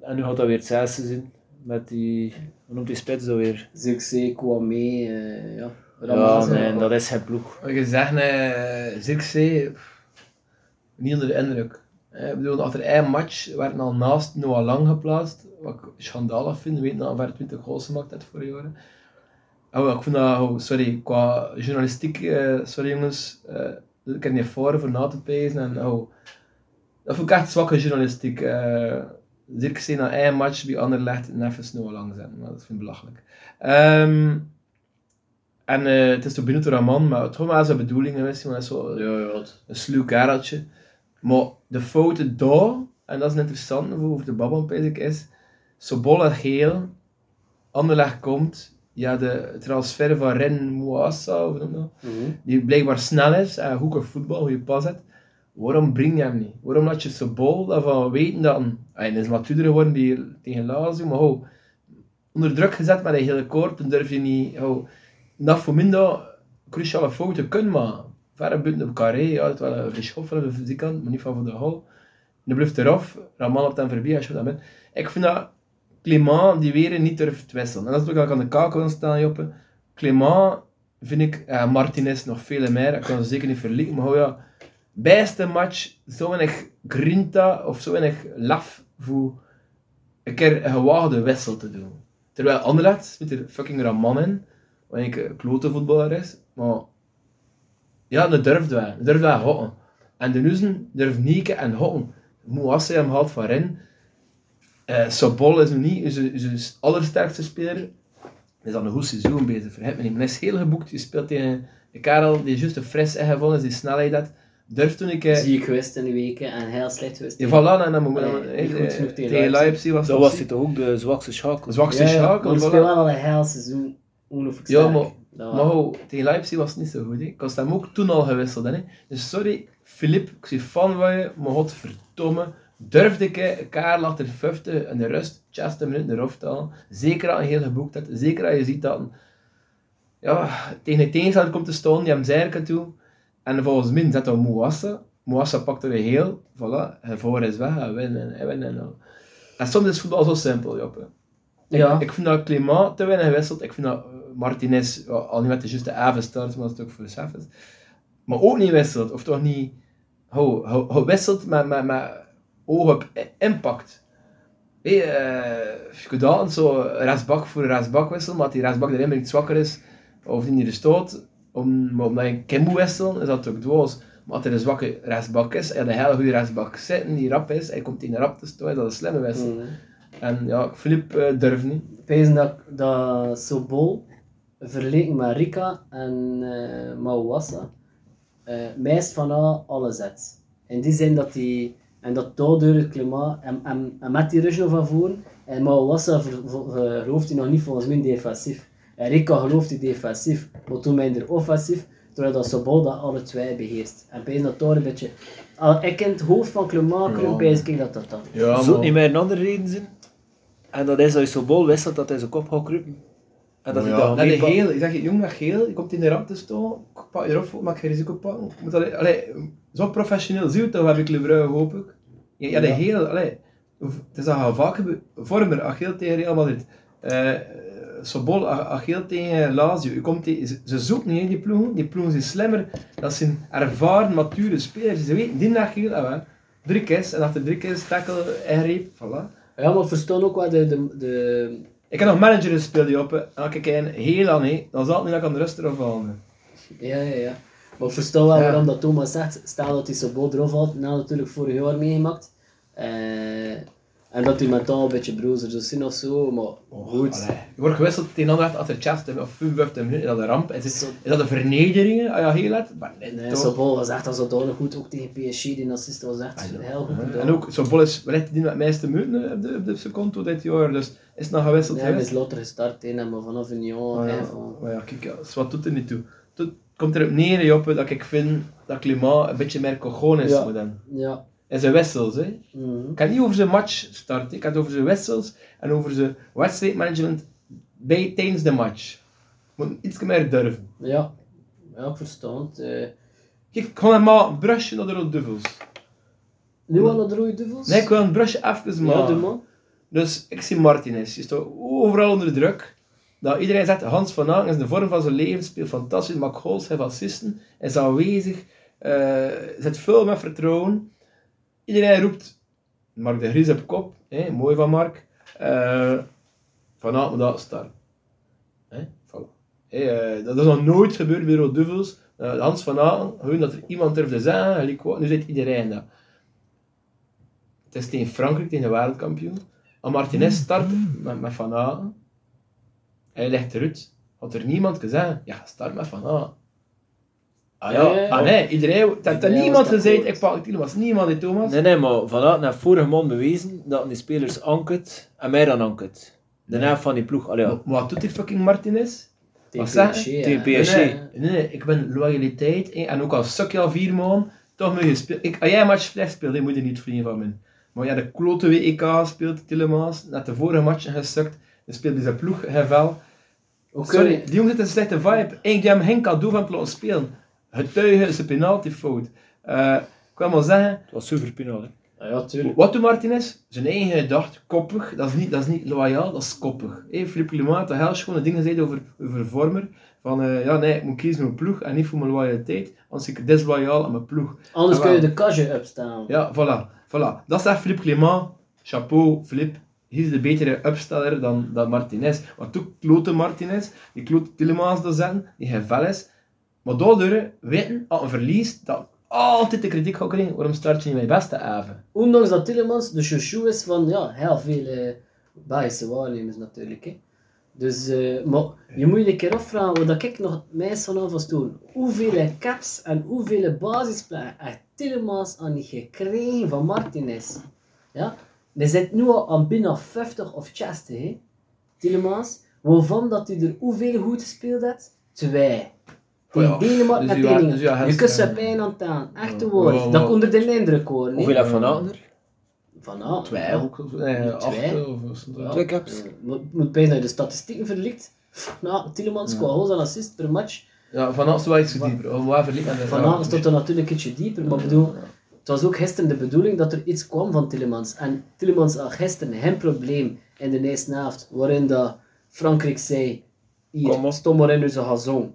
En nu gaat dat weer het zesde zijn. Met die, hoe noemt die spits dat weer? Zirkzee kwam mee, eh, ja. Ja, nee, dat is geen ploeg. Je zegt, uh, Zirkzee, pff, niet onder de indruk. Eh, Ik bedoel, achter één match werden al naast Noah Lang geplaatst, wat ik schandalig vind. We weten dat hij 20 goals gemaakt heeft voor jaren. Oh, ik vind dat, oh, sorry, qua journalistiek, eh, sorry jongens, eh ik heb niet voor voor na te pezen. En, oh, dat vond ik echt zwakke journalistiek. Uh, Zirkzee na één match bij Anderlecht en even Noah Lang zetten. Maar dat vind ik belachelijk. Ehm, en het is toch binnen door een man, maar het gewoon wel zijn bedoeling geweest. Maar dat is zo Ja, ja. een sluw kareltje. Maar de fouten daar, en dat is een interessante voor over de babbel, ik, is Sobolla geel, Anderlecht komt, ja, de transfer van Ren Mouassa, of noem dat? Mhm. die blijkbaar snel is en goed op voetbal, goede pas heeft. Waarom breng je hem niet? Waarom laat je Sobol daarvan weten dat hij hij is wat duurder geworden die, tegen Lazio, maar oh, onder druk gezet met een hele koord, dan durf je niet, oh, dat voor minder cruciale fouten kunnen maken. Verre buiten op carré, ja, het wel een verschop van de kant, maar niet van voor de hal. De blijft eraf, Raman op hem voorbij, als je dat bent. Ik vind dat Clément die weer niet durft wisselen. En dat is ook ik aan de kaak wil staan, Joppe. Clément vind ik, eh, Martinez nog veel meer, ik kan ze zeker niet verlieken, maar oh ja, bijste match, zo weinig grinta of zo weinig laf voor een keer een gewaagde wissel te doen. Terwijl Anderlecht met er fucking Raman in, wat een klote voetballer is, maar Ja, dat durft wel. Dat durft wel hokken. En de Nuzen durft nieken en hokken. Moasse hem haalt van Ren. Eh Sobol is niet onze, onze allersterkste speler. Hij is al een goed seizoen bezig. Vergeet me niet. Maar hij is heel geboekt. Je speelt tegen een Karel die juist een fris en gevonden is, die snelheid had. Durft toen ik... eh, Zie ik geweest in de weken en heel slecht geweest. Ja, voilà, en dan moet niet eh, tegen tegen Leipzig. Was Dat het was hij toch ook de zwakste schakel. de zwakste Ja, ja, schakel. speelt wel al een heel seizoen ongelooflijk Ja, maar- Dat Maar tegen Leipzig was het niet zo goed. Hè. Ik was hem ook toen al gewisseld. Hè. Dus sorry, Filip, ik zie fan van je, maar godverdomme. Durfde ik Karel achter 50 in de rust, 60 minuten erop te halen. Zeker als je heel geboekt hebt. Zeker als je ziet dat een- ja, tegen de tegenstander komt te staan, die hem zijken toe. En volgens mij zet dan Mouassa. Mouassa pakt er een heel, voilà, hij voor is weg, hij winnen, hij winnen. En, en soms is voetbal zo simpel, Joppe. Ik, Ja. ik vind dat Clément te weinig gewisseld. Ik vind dat eh, Martinez, ja, al niet met de juiste avond start, maar dat is ook voor de chef is. Maar ook niet wisselt, of toch niet ho, ho, gewisseld met, met, met oog op impact. Hey, altijd zo rechtsbak voor rechtsbak wisselen, maar als die rechtsbak erin iets zwakker is, of die niet de stoot, om, maar omdat je een Kim moet wisselen, is dat ook dwaas. Maar als er een zwakke rechtsbak is, en een hele goede rechtsbak zitten, die rap is, hij komt in rap te is dat een slimme wissel. Mhm. En ja, Filip eh durft niet. Ik dat, dat Sobol vergeleken met Rika en Mawassa eh meest van al alles zet. In die zin dat hij, en dat daardoor het klimaat, en, en, en met die Rujno van voren, en Mawassa gelooft hij nog niet volgens mij defensief. En Rika gelooft hij defensief, maar toen minder offensief, terwijl dat Sobol dat alle twee beheerst. En weet dat daar een beetje, al ik in het hoofd van klimaat Ja. ik dat dat dan. Ja, Zou het niet meer een andere reden zijn? En dat is dat je zo bol wisselt dat hij zijn kop gaat kruipen. En dat hij ja, dat dat mee is geel. Ik zeg je, jong met geel, je komt in de rap te staan, ik pak je erop, maak geen risico pakken. Moet allee, allee, zo professioneel zie je het toch, heb ik Brugge hoop ik. Ja, ja, de Ja. geel, allee, het is dat al vaak gebeurd. Vormer, Acheel tegen Real Madrid. Eh Sobol, Ach- Acheel tegen Lazio. Je komt tegen- ze, ze zoeken niet in die ploegen, die ploegen zijn slimmer. Dat zijn ervaren, mature spelers. Ze weten, die Acheel, ah, drie keer, en achter drie keer tackle, ingreep, voilà. Ja, maar verstaan ook wel de, de, de Ik heb nog manager gespeeld op, en als ik een heel aan, hé, dan zal het niet dat ik aan de rust eraf halen. Ja, ja, ja. Maar ik versta wel Ja. waarom dat Thomas zegt. Stel dat hij zo bol eraf had, nou natuurlijk vorig jaar meegemaakt. Eh, en dat hij mentaal een beetje brozer zou zijn of zo, maar goed. Allee, Je wordt gewisseld tegen een ander achter Chester of 55 minuten, is dat een ramp? Is, is dat een vernedering? Ah ja, heel laat? Maar nee, Nee? Sobol was echt al zodanig goed, ook tegen PSG, die assist was echt heel goed gedaan. En ook, zo'n bol is wellicht die met het meeste minuten op de, op de seconde dit jaar, dus is het nog gewisseld Nee, hij is later gestart, hè, maar vanaf een jaar. Hè, ja. van- Maar ja, kijk, dus wat doet er niet toe? Het komt erop neer, Joppe, dat ik vind dat klimaat een beetje meer cojones Ja. moet hebben. Ja. En zijn wissels, hè. Mhm. Ik kan niet over zijn match starten, ik het over zijn wissels en over zijn wedstrijdmanagement bij, tijdens de match. Moet iets meer durven. Ja. Ja, ik versta het. eh. Kijk, ik ga maar een brusje naar de Rode Duivels. nu al naar de rode duivels? Nee, ik wil een brusje even maken. Dus ik zie Martinez, die staat overal onder druk. Dat iedereen zegt, Hans van Aken is de vorm van zijn leven, speelt fantastisch, maakt goals, heeft assisten, is aanwezig, eh zit veel met vertrouwen. Iedereen roept, Mark de Gries op kop, hè, mooi van Mark. Van Aken moet dat eh, dat is nog nooit gebeurd bij Rode Duivels. Eh, Hans van Aken, gewoon dat er iemand durfde zeggen, wat, nu zit iedereen dat. Het is tegen Frankrijk, tegen de wereldkampioen. En Martinez start met, met Van Aken. Hij legt eruit. Had er niemand gezegd, ja, start met Van Aken. Ah ja, Ja, ah nee, iedereen, dat heeft Iedereen niemand was gezegd, ik pak het was niemand, hè, Thomas. Nee, nee, maar vanuit naar vorige man bewezen dat die spelers ankert en mij dan ankert. De naam van die ploeg, allee, ja. Maar Wat doet die fucking Martinez? Tegen Wat zeg PSG. Tegen Nee, PSG. nee, nee, nee, ik ben loyaliteit, hè, en ook al suk je al vier maanden, toch moet je spelen. Ik, als jij een match slecht speelt, dan moet je niet vriend van me. Maar ja, de klote WEK speelt Tillemans, net de vorige match gesukt, dan speelt hij zijn ploeg, gevel. Oké. Sorry, die jongen zit een slechte vibe. Eigenlijk die hem geen cadeau van het laten spelen. Getuigen is een penaltyfout. Eh ik wil maar zeggen, Het was super pinaal, hè. Ah, ja, tuurlijk. wat doet Martinez? Zijn eigen gedachte, koppig. Dat is niet, dat is niet loyaal, dat is koppig. Hey, Philippe Clement had heel schone dingen gezegd over, over Vormer. Van, eh, ja nee, ik moet kiezen voor mijn ploeg en niet voor mijn loyaliteit. Anders ben ik disloyaal aan mijn ploeg. Anders Ah, kun je de kastje upstaan. Ja, voilà. voilà. Dat zegt Philippe Clement. Chapeau, Philippe. Hij is de betere upsteller dan, dan Martinez. Want ook klote Martinez, die klote Tillemans te zetten, die geen vel is. Maar daardoor weten, als een verliest, dat altijd de kritiek gaat krijgen, waarom start je niet je beste even? Ondanks dat Tillemans de chouchou is van ja, heel veel eh waarnemers natuurlijk. Hè. Dus, eh, maar je moet je een keer afvragen, wat ik nog het meest vanaf was toen. Hoeveel caps en hoeveel basisplaatsen heeft Tillemans aan die gekregen van Martinez? Ja? Hij zit nu al aan binnen 50 of 60, hè? Tillemans. Waarvan dat hij er hoeveel goed gespeeld heeft? Twee. Oh ja, dus dus Je ze pijn aan het aan. Echt Ja. woord. Ja, Dat maar- onder de indruk hoor. Hoeveel heeft Van Aken er? Van Twee ook, of- nee, Twee. acht of of zo. Ja. Twee caps. Ja, Moet, moet bijna de statistieken verlikt. Nou, Tillemans qua goals en assists per match. Ja, van alles wel iets Van- dieper. Of waar verliep aan de Van Aken stond er natuurlijk ietsje dieper, maar bedoel, het was ook gisteren de bedoeling dat er iets kwam van Tillemans. En Tillemans had gisteren geen probleem in de eerste helft, waarin dat Frankrijk zei, hier, Kom op. stom maar in onze gazon.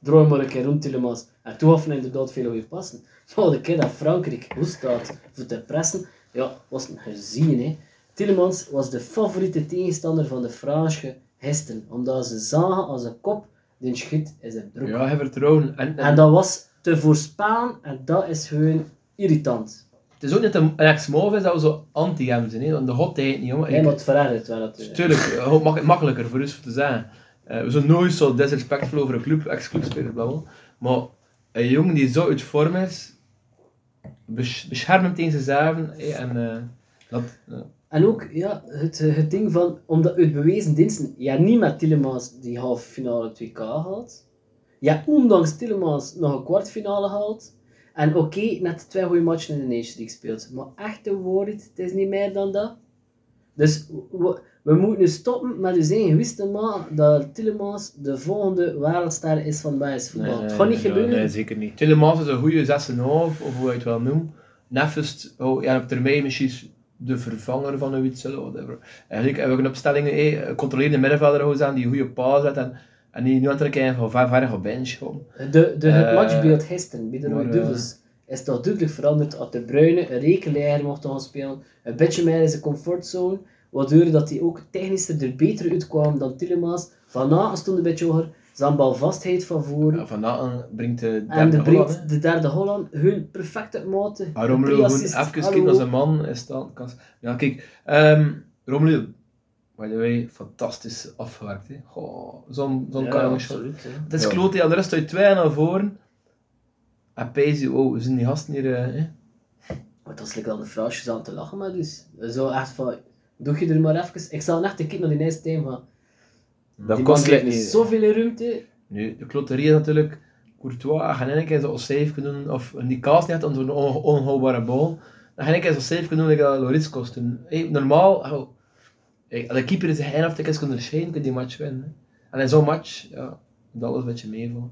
Draai maar een keer rond Tillemans. En toen hij inderdaad veel goede passen. Maar de keer dat Frankrijk hoe staat voor te pressen, ja, was een gezien. Hè. Tillemans was de favoriete tegenstander van de Fransen gisteren, omdat ze zagen als een kop, die schiet is een broek. Ja, hij vertrouwen. En, en, En dat was te voorspaan en dat is gewoon irritant. het is ook niet een, ex-move is dat we zo anti hem zijn. hè. Want de hot tijd niet, jongen. Nee, maar het wel natuurlijk. Tuurlijk, makkelijker voor ons te zeggen. Eh, we zijn nooit zo disrespectvol over een club, ex-clubspeler. Maar een jongen die zo uit vorm is, bes bescherm hem tegen zichzelf. eh, En eh, dat. En ook ja, het, het ding van, omdat uit bewezen diensten, ja niet met Tillemans die halve finale 2K haalt. Ja, ondanks Tillemans nog een kwartfinale haalt. En oké, net twee goede matchen in de Nations League speelt. Maar echt de woord, het is niet meer dan dat. Dus we, we moeten nu stoppen met dus één gewist te maken dat Tillemans de volgende wereldster is van Belgisch voetbal. het gaat niet gebeuren. Nee, zeker niet. Tillemans is een goede 6,5, of hoe je het wel noemt. Nefest, oh, ja, op termijn misschien de vervanger van een Witsel, whatever. Eigenlijk hebben we een opstelling, eh, controleerde middenvelder aan die een goede paas zet en, en die nu aan het kijken van ver, ver op bench gewoon. De, de, het Eh, matchbeeld gisteren bij de Rode eh, Duivels is toch duidelijk veranderd dat de Bruyne een rekenleider mocht gaan spelen, een beetje meer in zijn comfortzone, waardoor dat hij ook technisch er beter uitkwam dan Tillemans. Van Aken stond een beetje hoger, zijn balvastheid van voren. Ja, van brengt de en derde de, Holland, brengt de derde Holland hun perfecte mate. Maar Romelu gewoon even kijken naar zijn man. Is dan, kan, ja, kijk. ehm Romelu, by the way, fantastisch afgewerkt. hè. Goh, Zo'n Ja, absoluut. hè. Het is kloot, ja, de rest uit twee naar voren. En Pezi, oh, we zijn die gasten hier. eh, hè. Maar dat is lekker aan de vrouwtjes aan te lachen, maar dus. Zo echt van, doe je er maar even. Ik zal echt kijken naar die eerste team van. Dat die kost niet. zoveel ruimte. Nu, de kloterie is natuurlijk. Courtois, gaan in een keer zo'n safe kunnen doen. Of die kaas niet had, om zo'n on onhoudbare bal. Dan ga ik een keer zo safe kunnen doen, dat Loris kost doen. Hey, normaal, oh, hey, als de keeper is hij of de keer kunnen schijnen, kun je die match winnen. hè. En in zo'n match, ja, dat was een beetje meeval.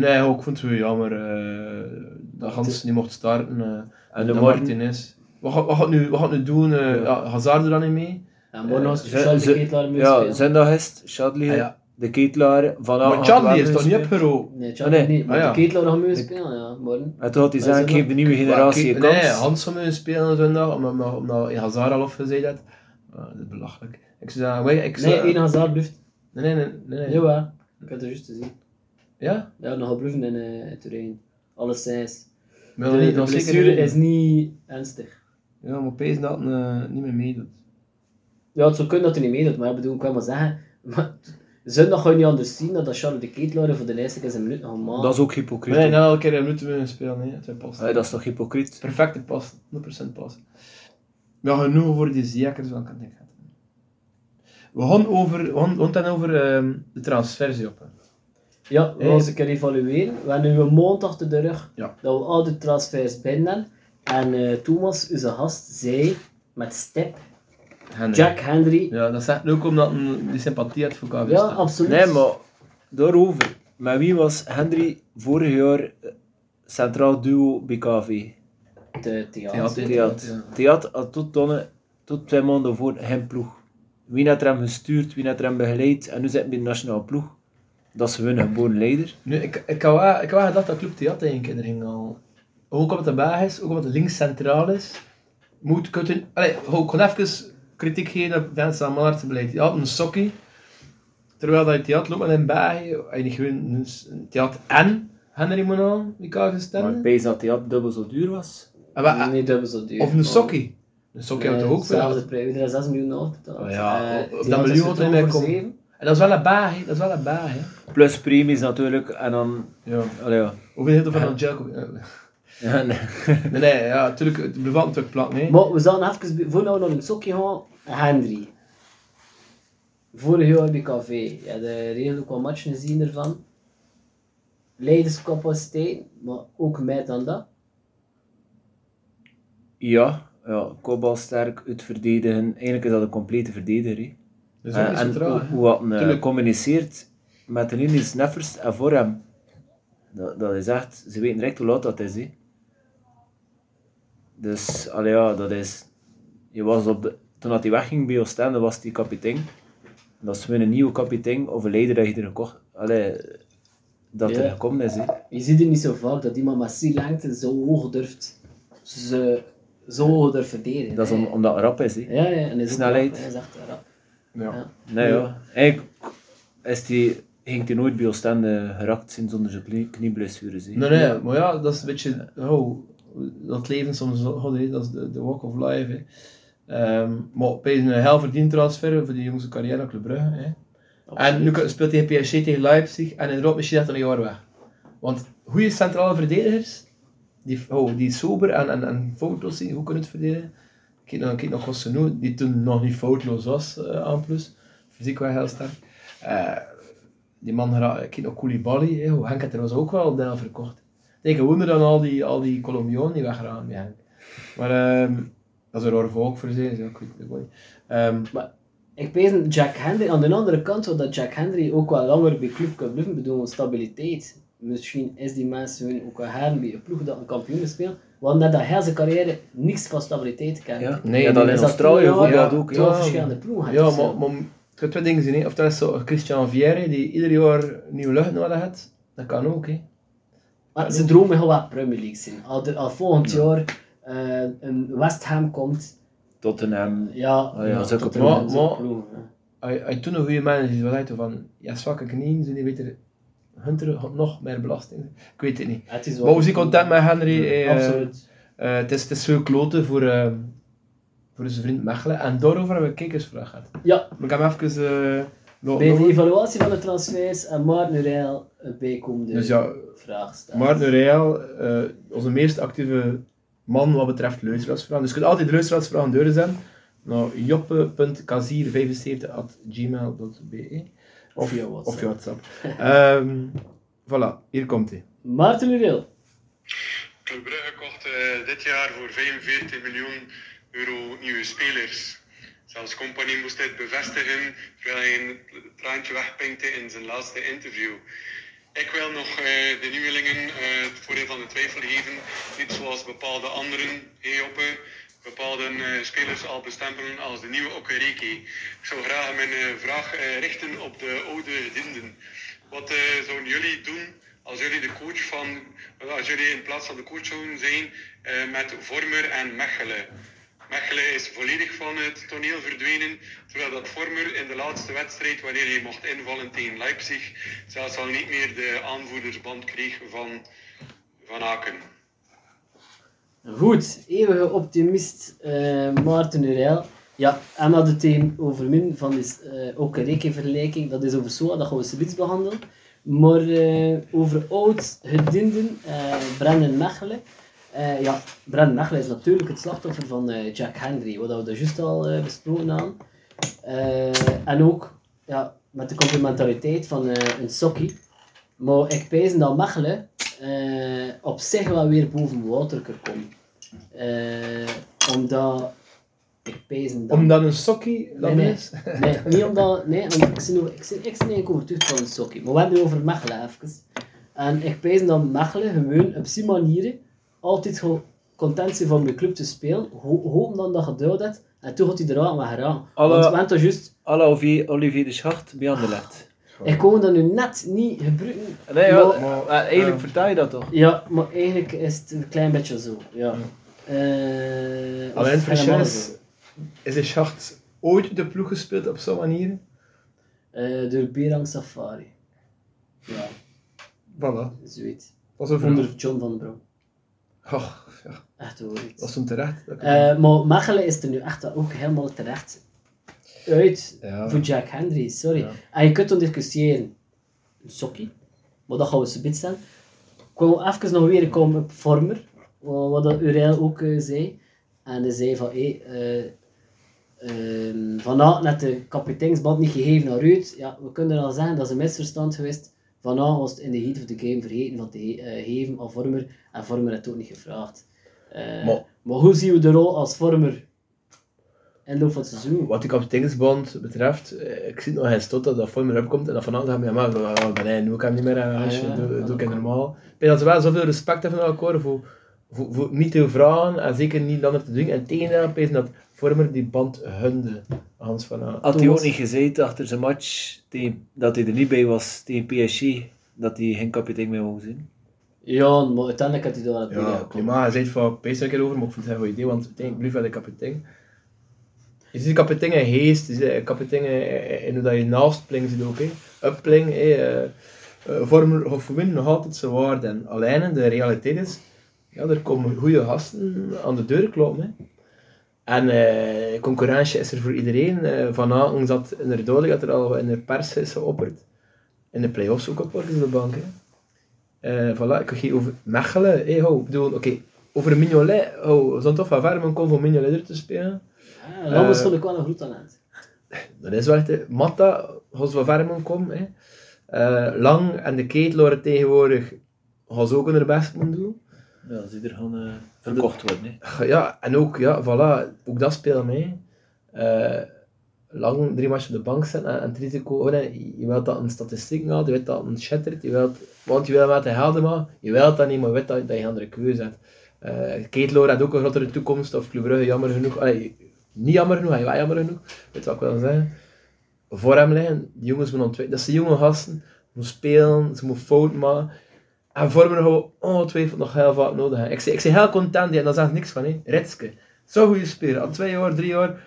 Nee, nee, ik vond het wel jammer eh, dat Hans niet mocht starten. eh En de Martinez. Wat gaat, wat gaat nu, wat gaat nu doen? eh Ja. ja. Hazard er dan niet mee? Ja, morgen was Ze- speciaal de ketelaar mee ja, spelen. zondag is Ah, ja. de ketelaar, Van Aken Maar Charlie wel is toch niet opgeroepen? Nee, Ah, Charlie nee. niet. Maar Ah, ja. de ketelaar nog mee spelen, ja, morgen. En toen had hij ze geef de nieuwe generatie een nee, kans. Hans zou moeten spelen zondag, omdat, omdat, Hazard al afgezegd had. Ah, dat is belachelijk. Ik zou zeggen, wij- ik zou... Nee, één Hazard blijft. nee, nee, nee, nee, nee. Jawel, ik had het juist te zien. Ja? Ja, nog bluffen in uh, Turijn. Alles zes. Ik De, de blessure is niet ernstig. Ja, maar Pees dat eh, niet meer meedoet. Ja, het zou kunnen dat hij niet meedoet, maar ik bedoel, ik kan maar zeggen. Maar, zondag ga je niet anders zien dan dat Charles de ketelaar voor de eerste keer zijn minuut nog. Dat is ook hypocriet. Nee, na elke keer een minuut willen spelen, nee, het past. Allee, dat is toch hypocriet? Perfecte pas, 100% pas. Ja, genoeg voor die zekers van kan ik. We gaan over, we gaan, we gaan het dan over ehm, de transversie op. hè. Ja, we Hey. gaan eens een keer evalueren. We hebben nu een maand achter de rug Ja. dat we al de transfers binnen hebben. En eh, Thomas, onze gast, zei met step, Henry. Jack Henry. Ja, dat zegt ook omdat hij die sympathie had voor KV. Ja, absoluut. Nee, maar daarover. Met wie was Henry vorig jaar eh, centraal duo bij KV? De theater. Theater. Theat. Ja. Theat had tot, tonnen, tot twee maanden voor geen ploeg. Wie had hem gestuurd, wie had hem begeleid en nu zitten bij de nationale ploeg. Dat is hun geboren leider. Nu, ik, ik had wel, ik had wel gedacht dat Club Theater een keer ging al. Ook omdat het baag is, ook omdat het links centraal is. Moet kunnen. Allee, ook gewoon even kritiek geven op Vincent Maarten beleid. Je had een sokkie. Terwijl dat je theater loopt met een baag, en je gewoon een een theater en Henry Monan, die kan Maar stemmen. ik pees dat hij ook dubbel zo duur was. En wat- Niet dubbel zo duur. Of een maar- sokkie. Een sokkie had toch ook hetzelfde veel. prijs. Iedereen 6 miljoen afbetaald. Oh ja, Eh, op- dat had miljoen voor komt. zeven. En dat is wel een baag, hè. dat is wel een baag. Hè. Plus premies natuurlijk. En dan... Ja. Allee, ja. Hoeveel heeft er van een Jelko? Ja, nee. Nee, nee, ja, natuurlijk, het blijft natuurlijk plat, nee. Maar we zaten even, voor nou naar een sokje gaan, Henry. Vorig jaar bij KV. Ja, de redelijk wat matchen gezien ervan. Leiderscapaciteit, maar ook meer dan dat. Ja, ja, kopbalsterk, uitverdedigen. Eigenlijk is dat een complete verdediger. hè. Dat is ook En, hoe, wat hij Tuurlijk. communiceert met de Indisch Neffers en voor hem. Dat, dat is echt, ze weten direct hoe laat dat is. Hè. Dus, allee, ja, dat is. Je was op de, toen dat hij wegging bij Oostende, was hij kapitein. Dat is weer een nieuwe kapitein of een leider dat je er gekocht. Allee, dat Ja. er gekomen is. Hè. Je ziet het niet zo vaak dat iemand met die lengte zo hoog durft, ze, zo hoog durft verdedigen. Dat is om, omdat het rap is. Hè. Ja, ja, en is Snelheid. rap, Hij is echt rap. Ja. Ja. Nee, ja. Eigenlijk is die, ging hij nooit bij Oostende geraakt zijn zonder zijn knie, knieblessures. Nee, nee, maar ja, dat is een beetje, oh, dat leven soms, oh, dat is de, de walk of life. Ehm, maar bij een heel verdiend transfer voor die jongste carrière naar Club Brugge. Hè. En nu speelt hij tegen PSG tegen Leipzig en inderdaad misschien echt een jaar weg. Want goede centrale verdedigers, die, oh, die sober en, en, en foutloos zijn, hoe kunnen het verdedigen? Kijk nog, kijk nog die toen nog niet foutloos was eh, aan plus. Fysiek wel heel sterk. Eh, die man, kijk nog Koulibaly, Henk had er was ook wel deel verkocht. Ik wonder dan al die, al die Colombianen die bij. Maar ehm, dat is een raar volk voor ze, ik. Ehm, Ik weet Jack Henry, aan de andere kant, wat dat Jack Henry ook wel langer bij club kan blijven, bedoel stabiliteit. Misschien is die mensen ook wel heren bij een ploeg dat een kampioen speelt, want net dat hij zijn carrière niks van stabiliteit kent. Ja, Nee, ja, dat in is dat Australië bijvoorbeeld Ja, ook. Twee Ja. verschillende ploegen. Ja, maar, maar kunt twee dingen zien. Hè. Of dat is zo Christian Vieri, die ieder jaar nieuwe lucht nodig heeft. Dat kan ook. Hè. Maar ze dromen gewoon wat Premier League zijn. Als er al volgend jaar eh, een West Ham komt, Tottenham. ja, ja, tot er ploegen. een zulke Maar- ja. Als je, je toen een goede manager is, wat hij toen van, ja, zwakke knieën, zijn die beter, Hunter nog meer belasting. Ik weet het niet. Het is Maar we zijn content met Henry. eh, Absoluut. eh, het, is, het is veel kloten voor, eh, voor zijn vriend Mechelen. En daarover hebben we een kijkersvraag gehad. Ja, Maar ik heb even... eh, nog- bij nog- de evaluatie van de transfers en Maarten Urel een bijkomende Dus ja, vraag stellen. Maarten eh onze meest actieve man wat betreft luisteraarsvragen. Dus je kunt altijd luisteraarsvragen deuren zetten naar joppe.kazier75.gmail.be Of via WhatsApp. Of je WhatsApp. Ehm, voilà, hier komt hij. Maarten Urel. Club Brugge kocht eh, dit jaar voor 45 miljoen euro nieuwe spelers. Zelfs Compagnie moest dit bevestigen terwijl hij een traantje wegpinkte in zijn laatste interview. Ik wil nog eh, de nieuwelingen eh, het voordeel van de twijfel geven. Niet zoals bepaalde anderen, Heoppe, bepaalde eh, spelers al bestempelen als de nieuwe Okereke. Ik zou graag mijn eh, vraag eh, richten op de oude gedienden. Wat zouden jullie doen als jullie de coach van, als jullie in plaats van de coach zouden zijn met Vormer en Mechelen? Mechelen is volledig van het toneel verdwenen, terwijl dat Vormer in de laatste wedstrijd, wanneer hij mocht invallen tegen Leipzig, zelfs al niet meer de aanvoerdersband kreeg van Van Aken. Goed, eeuwige optimist eh Maarten Urel. Ja, het tegen over min van is eh ook een rekenvergelijking. Dat is over SOA, dat gaan we zoiets behandelen. Maar eh, over oud gedienden, eh Brendan Mechelen. Ja, Brendan Mechelen is natuurlijk het slachtoffer van Jack Henry, wat we daar juist al besproken hadden. En ook ja, met de complementariteit van een sokkie. Maar ik pijs dat Mechelen eh, op zich wel weer boven water kan komen. Eh, omdat ik pijs dat... Omdat een sokkie dat Nee, nee. is. Nee, niet omdat... Nee, omdat ik ben, ik ben, ik ben eigenlijk overtuigd van een sokkie. Maar we hebben het over Mechelen even. En ik pijs dat Mechelen gewoon op zijn manieren altijd gewoon content zijn van mijn club te spelen. Ho hopen dan dat je duwt hebt. En toen gaat hij eruit met geraan. Alle- Want we hebben toch juist... Alle Olivier, Olivier de Schacht bij Anderlecht. Ik kon dat nu net niet gebruiken. Nee, ja, Maar- maar, maar eigenlijk vertel je dat toch? Ja, maar eigenlijk is het een klein beetje zo. Ja. Eh, Alleen of het verschil helemaal is, de Schacht ooit de ploeg gespeeld op zo'n manier? Eh, door Berang Safari. Ja, Voilà. zoiets. was over Onder John van den Brom. Och, ja, Echt hoor. iets. was toen terecht. Eh, maar Mechelen is er nu echt ook helemaal terecht uit ja. voor Jack Hendry, sorry. Ja. En je kunt dan discussiëren, een sokkie, maar dat gaan we zo bit stellen. Ik wil even nog weer komen op Vormer, wat dat Uriel ook eh, zei. En hij zei van, hé, eh ehm, Van Aert net de kapiteinsband niet gegeven naar Ruud. Ja, we kunnen al zeggen, dat is een misverstand geweest. Van Aert was het in de heat of the game vergeten van te eh, geven aan Vormer. En Vormer heeft het ook niet gevraagd. Maar- maar hoe zien we de rol als Vormer in de loop van het seizoen? Wat die kapiteinsband betreft, eh, ik zie nog eens tot dat dat voor me opkomt en dat vanavond gaat, maar, oh, ben hij, nu kan niet meer aan, Ah, als je ja. doe, doe ik het normaal. Ik denk dat ze wel zoveel respect hebben naar elkaar voor, voor, voor niet te vragen en zeker niet langer te doen. En tegen hem pezen dat Vormer die band hunde, Hans van Aert. Had hij ook niet gezegd achter zijn match tegen, dat hij er niet bij was tegen PSG, dat hij geen kapitein meer wou zijn? Ja, maar uiteindelijk had hij daar wel het Ja, klimaat, hij zei het van pees er een keer over, maar ik vind het een goed idee, want uiteindelijk blijft wel de kapitein. Je ziet kapitein in geest, je ziet kapitein in- hoe dat je naast zit ook. hè. Uppling, eh, eh, of winnen nog altijd zijn waarde. En alleen de realiteit is, ja, er komen goede gasten aan de deur kloppen. En eh, concurrentie is er voor iedereen. Eh, Van Aken zat inderdaad dat er al in de pers is geopperd. In de play-offs ook op de bank. Voilà, ik ging over Mechelen. Hey, ho, ik bedoel, oké, over Mignolet. Oh, we zijn toch van ver om kon voor Mignolet er te spelen. Ja, Lammers Eh, vond ik wel een goed talent. Dat is wel echt. Matta, als we ver moeten komen. Hè. Eh, Lang en de Keetloren tegenwoordig gaan ze ook hun best moeten doen. Ja, als die er gaan eh, verkocht worden. Hè. Ja, en ook, ja, voilà, ook dat speelt mee. Eh, lang drie matchen op de bank zetten en, en het risico, oh nee, je wilt dat een statistiek haalt, je wilt dat een shattert, je wilt, want je wilt met de helden maar, je wilt dat niet, maar je weet dat, dat je een andere keuze hebt. Uh, Keetloor had ook een grotere toekomst, of Club Brugge, jammer genoeg, allee, niet jammer genoeg, hij wel jammer genoeg, weet je wat ik wil zeggen. Voor hem liggen, jongens moeten ontwikkelen, dat zijn jonge gasten, ze moeten spelen, ze moeten fout maken. En vormen gewoon ongetwijfeld nog heel vaak nodig. Ik ben, ik ben heel content, en daar zegt niks van. Hè. Ritske, zo'n goede speler, al twee jaar, drie jaar,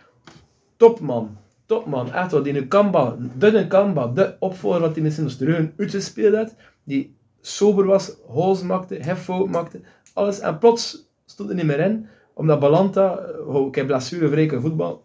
topman. Topman, echt wel, die een Kamba, de de opvolger wat hij misschien als terug uitgespeeld had, die sober was, holes maakte, heffout maakte, alles. En plots stond er niet meer in, omdat Balanta, eh, oh, ik heb blessurevrij voetbal,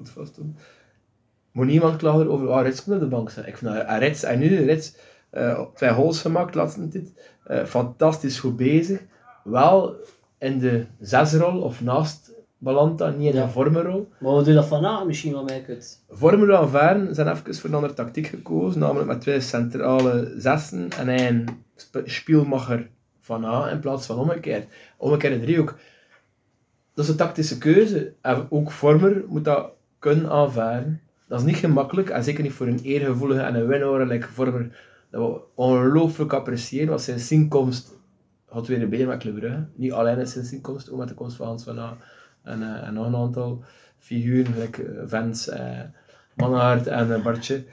moet niemand oh, Rits kon op de bank staan. Ik vind dat, Rits, en nu, Rits, eh, twee holes gemaakt, laatste tijd, eh, fantastisch goed bezig. Wel in de zesrol of naast Balanta, niet in Ja. de vormenrol. Maar we doen dat vanavond misschien wel mee kunt. Vormen en Varen zijn even voor een andere tactiek gekozen, namelijk met twee centrale zessen en een sp- spielmacher van A in plaats van omgekeerd. Omgekeerde driehoek. Dat is een tactische keuze. En ook Vormer moet dat kunnen aanvaren. Dat is niet gemakkelijk, en zeker niet voor een eergevoelige en een winnaar like Vormer. Dat we ongelooflijk appreciëren, want zijn zinkomst gaat weer beter met Club Brugge. Niet alleen zijn zinkomst, ook met de komst van Hans van A. En, eh, en nog een aantal figuren, like eh, Vens, eh, Manhart en Bartje.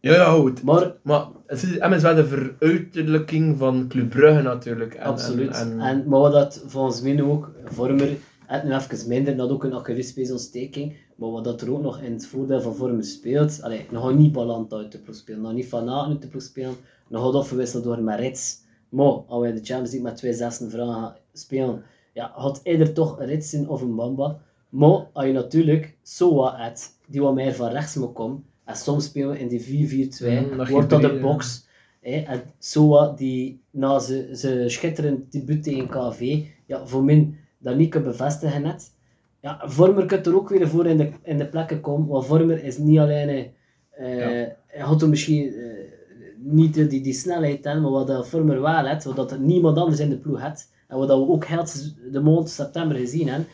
Ja, ja, goed. Maar Maar het is, wel de veruiterlijking van Club Brugge natuurlijk. En, absoluut. En, En, en, maar wat dat volgens mij nu ook, Vormer, het nu even minder, dat ook een Achillespeesontsteking, maar wat dat er ook nog in het voordeel van Vormer speelt, allee, nog niet Ballant uit de ploeg spelen, nog niet Van Aken uit de ploeg spelen, nog afgewisseld door met Rits. Maar als we de Champions League met twee zessen vragen spelen, ja, had ieder toch een Rits zijn of een Bamba. Maar als je natuurlijk Soa hebt, die wat meer van rechts moet komen, en soms spelen we in die 4-4-2, Mm, dat wordt dat de box. Hè, en Soa, die na zijn zijn schitterend debuut tegen KV, ja, voor mij dat niet kan bevestigen net. Ja, Vormer kan er ook weer voor in de, in de plekken komen, want Vormer is niet alleen... eh Ja. Hij had misschien eh, niet die, die snelheid, hè, maar wat dat Vormer wel heeft, wat dat niemand anders in de ploeg had, en wat dat we ook heel de maand september gezien hebben,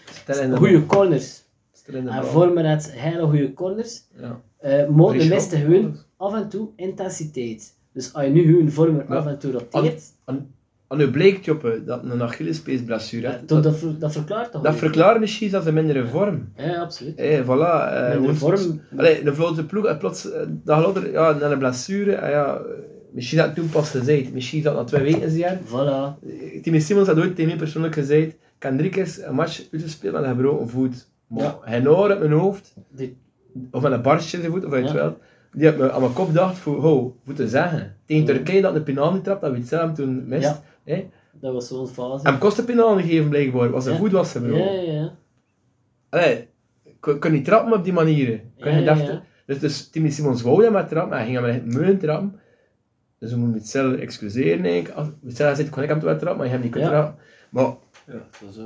goede corners. De En bal. Vormer heeft hele goede corners. Ja. Uh, maar de Frisch miste op. gewoon af en toe intensiteit. Dus als je nu gewoon vormer Ja. af en toe roteert, En nu blijkt, Joppe, dat een Achillespeesblessure ja, heeft. dat, Dat, dat, dat verklaart toch dat weer? verklaart misschien als een mindere vorm. Ja, absoluut. Hé, voilà. eh, Mindere vorm. Allee, de vlote ploeg, plots, eh, later, ja, na een blessure, en ja, eh, misschien dat toen pas gezegd, misschien dat na twee weken zijn. Voilà. Timmy Simons had ooit tegen mij persoonlijk gezegd, ik heb drie keer een match uitgespeeld met een gebroken voet. Maar Ja. hij op mijn hoofd, Die, of met een barstje in zijn voet, of weet je Ja. wel. Die heeft me aan mijn kop gedacht, voor, ho, moet te zeggen. Tegen Ja. Turkije dat de penalty trap, dat we het zelf toen mist. Ja. Hè? Dat was zo'n fase. Hem kost de penal gegeven blijkbaar. Was hij Ja. goed was hij bro. Ja, ja, ja. Allee, kun, kun je trappen op die manier? Kun je Ja, ja, deftig- ja. Dus, dus Timmy Simons wou dat met trappen, maar hij ging hem echt meulen trappen. Dus we moeten Witzel excuseren eigenlijk. Als- Witzel zei, kon ik hem wel trappen, maar je hebt niet kunnen Ja. trappen. Maar Ja, dat is zo.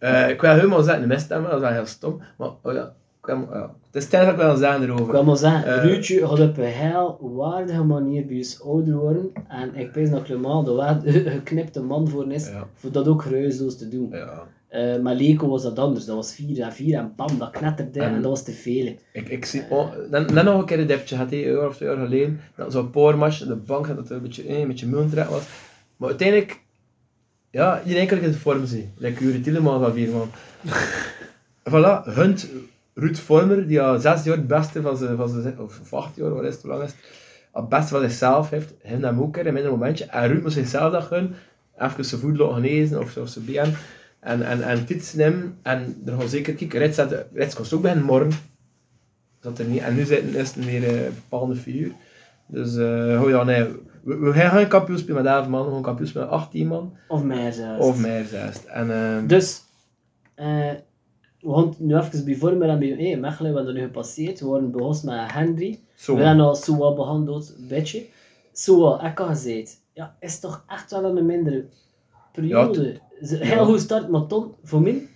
Eh, ik wil helemaal zeggen, de misstemmen, dat is wel heel stom. Maar oh ja, ik wil, ja. het is tijd dat ik wel zeggen Ik erover. wil maar zeggen, Eh. Ruudje gaat op een heel waardige manier bij ons ouder worden. En ik weet dat Clement er wel de geknipte man voor is, Ja. voor dat ook geruisloos te doen. Ja. Eh, maar Leko was dat anders. Dat was 4 en 4 en bam, dat knetterde en, En- dat was te veel. Ik, ik zie, oh, net, net nog een keer een depje gehad, hè, een jaar of twee jaar geleden. Dat zo'n op de bank had, dat een beetje, een beetje was. Maar uiteindelijk, ja, iedereen kan in vorm zien. Like Juri Tielemans van vier man. voilà, Hunt, Ruud Vormer, die al zes jaar het beste van zijn, van zijn of, acht jaar, wat is het, lang is het, het beste van zichzelf heeft, hem hem ook in een momentje. En Ruud moest zichzelf dat gunnen, even zijn voet genezen of, of zijn been. En, en, en dit hem, en er gaan zeker kijken, Rits, had- ook bij een morgen. Dat er niet, en nu zitten is het meer een bepaalde figuur. Dus uh, oh ja, nee, we, we gaan geen kampioen spelen met 11 man, we gaan kampioen spelen met 18 man. Of meer zelfs. Of meer zelfs. En, ehm, Dus, eh, we gaan nu even bij Vormer en bij hey, Mechelen, wat er nu gepasseerd. We worden begonnen met Henry. zo. We hebben al Soa behandeld, een beetje. Soa, ik al gezegd, ja, is toch echt wel een mindere periode. Ze- Heel ja. goed start, maar Ton, voor mij,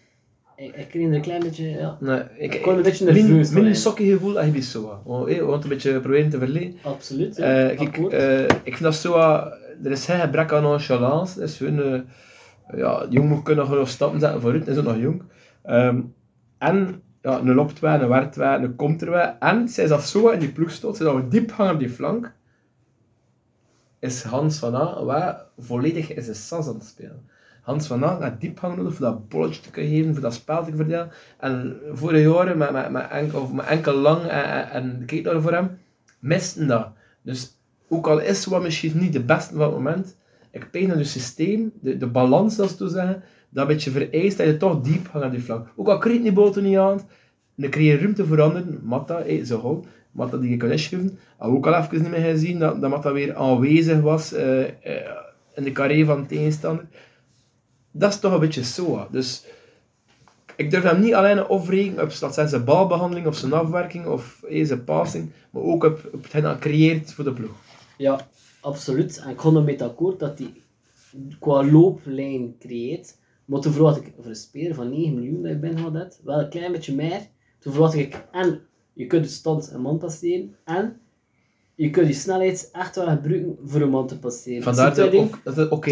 ik, ik kreeg er een klein beetje, ja, Nee, ik, Ik word een beetje nerveus van sokkie gevoel als je bij Soa. Want eh, het een beetje proberen te verleden. absoluut. Ja, Eh, kijk, eh, ik vind dat Soa, er is geen gebrek aan nonchalance. Dus hun, eh, ja, jong moet kunnen nog stappen zetten vooruit, is ook nog jong. Ehm, en ja, een loopt wel, een werkt wel, een komt er wel. En zij dat Soa in die ploeg stond, zij dat we diep hangen op die flank, is Hans van A wel volledig in zijn sas aan het spelen. Hans van gaat diep hangen nodig voor dat bolletje te geven, voor dat spel te verdelen. En vorige jaren, met, met, met, enkel, met enkel lang en, en, en naar voor hem, misten dat. Dus ook al is Soa misschien niet de beste van het moment, ik denk dat het systeem, de, de balans, ze toe zeggen, dat beetje vereist dat je toch diep gaat naar die flank. Ook al kreeg die boten niet aan, dan kreeg je ruimte veranderen. Matta, hey, zo gauw. Matta die je kon inschrijven. Ook al even niet meer gezien dat, dat Matta weer aanwezig was eh, eh, in de carré van de tegenstander. Dat is toch een beetje Soa. Dus ik durf hem niet alleen afrekenen op zijn zijn balbehandeling of zijn afwerking of zijn passing, maar ook op, op hetgeen hij creëert voor de ploeg. Ja, absoluut. En ik ga er met akkoord dat hij qua looplijn creëert. Maar toen verwacht ik voor een speler van 9 miljoen dat ik ben had dat, wel een klein beetje meer. Toen verwacht ik en je kunt de stand een man en je kunt die snelheid echt wel gebruiken voor een man te passeren. Vandaar Dat ook, dat het ook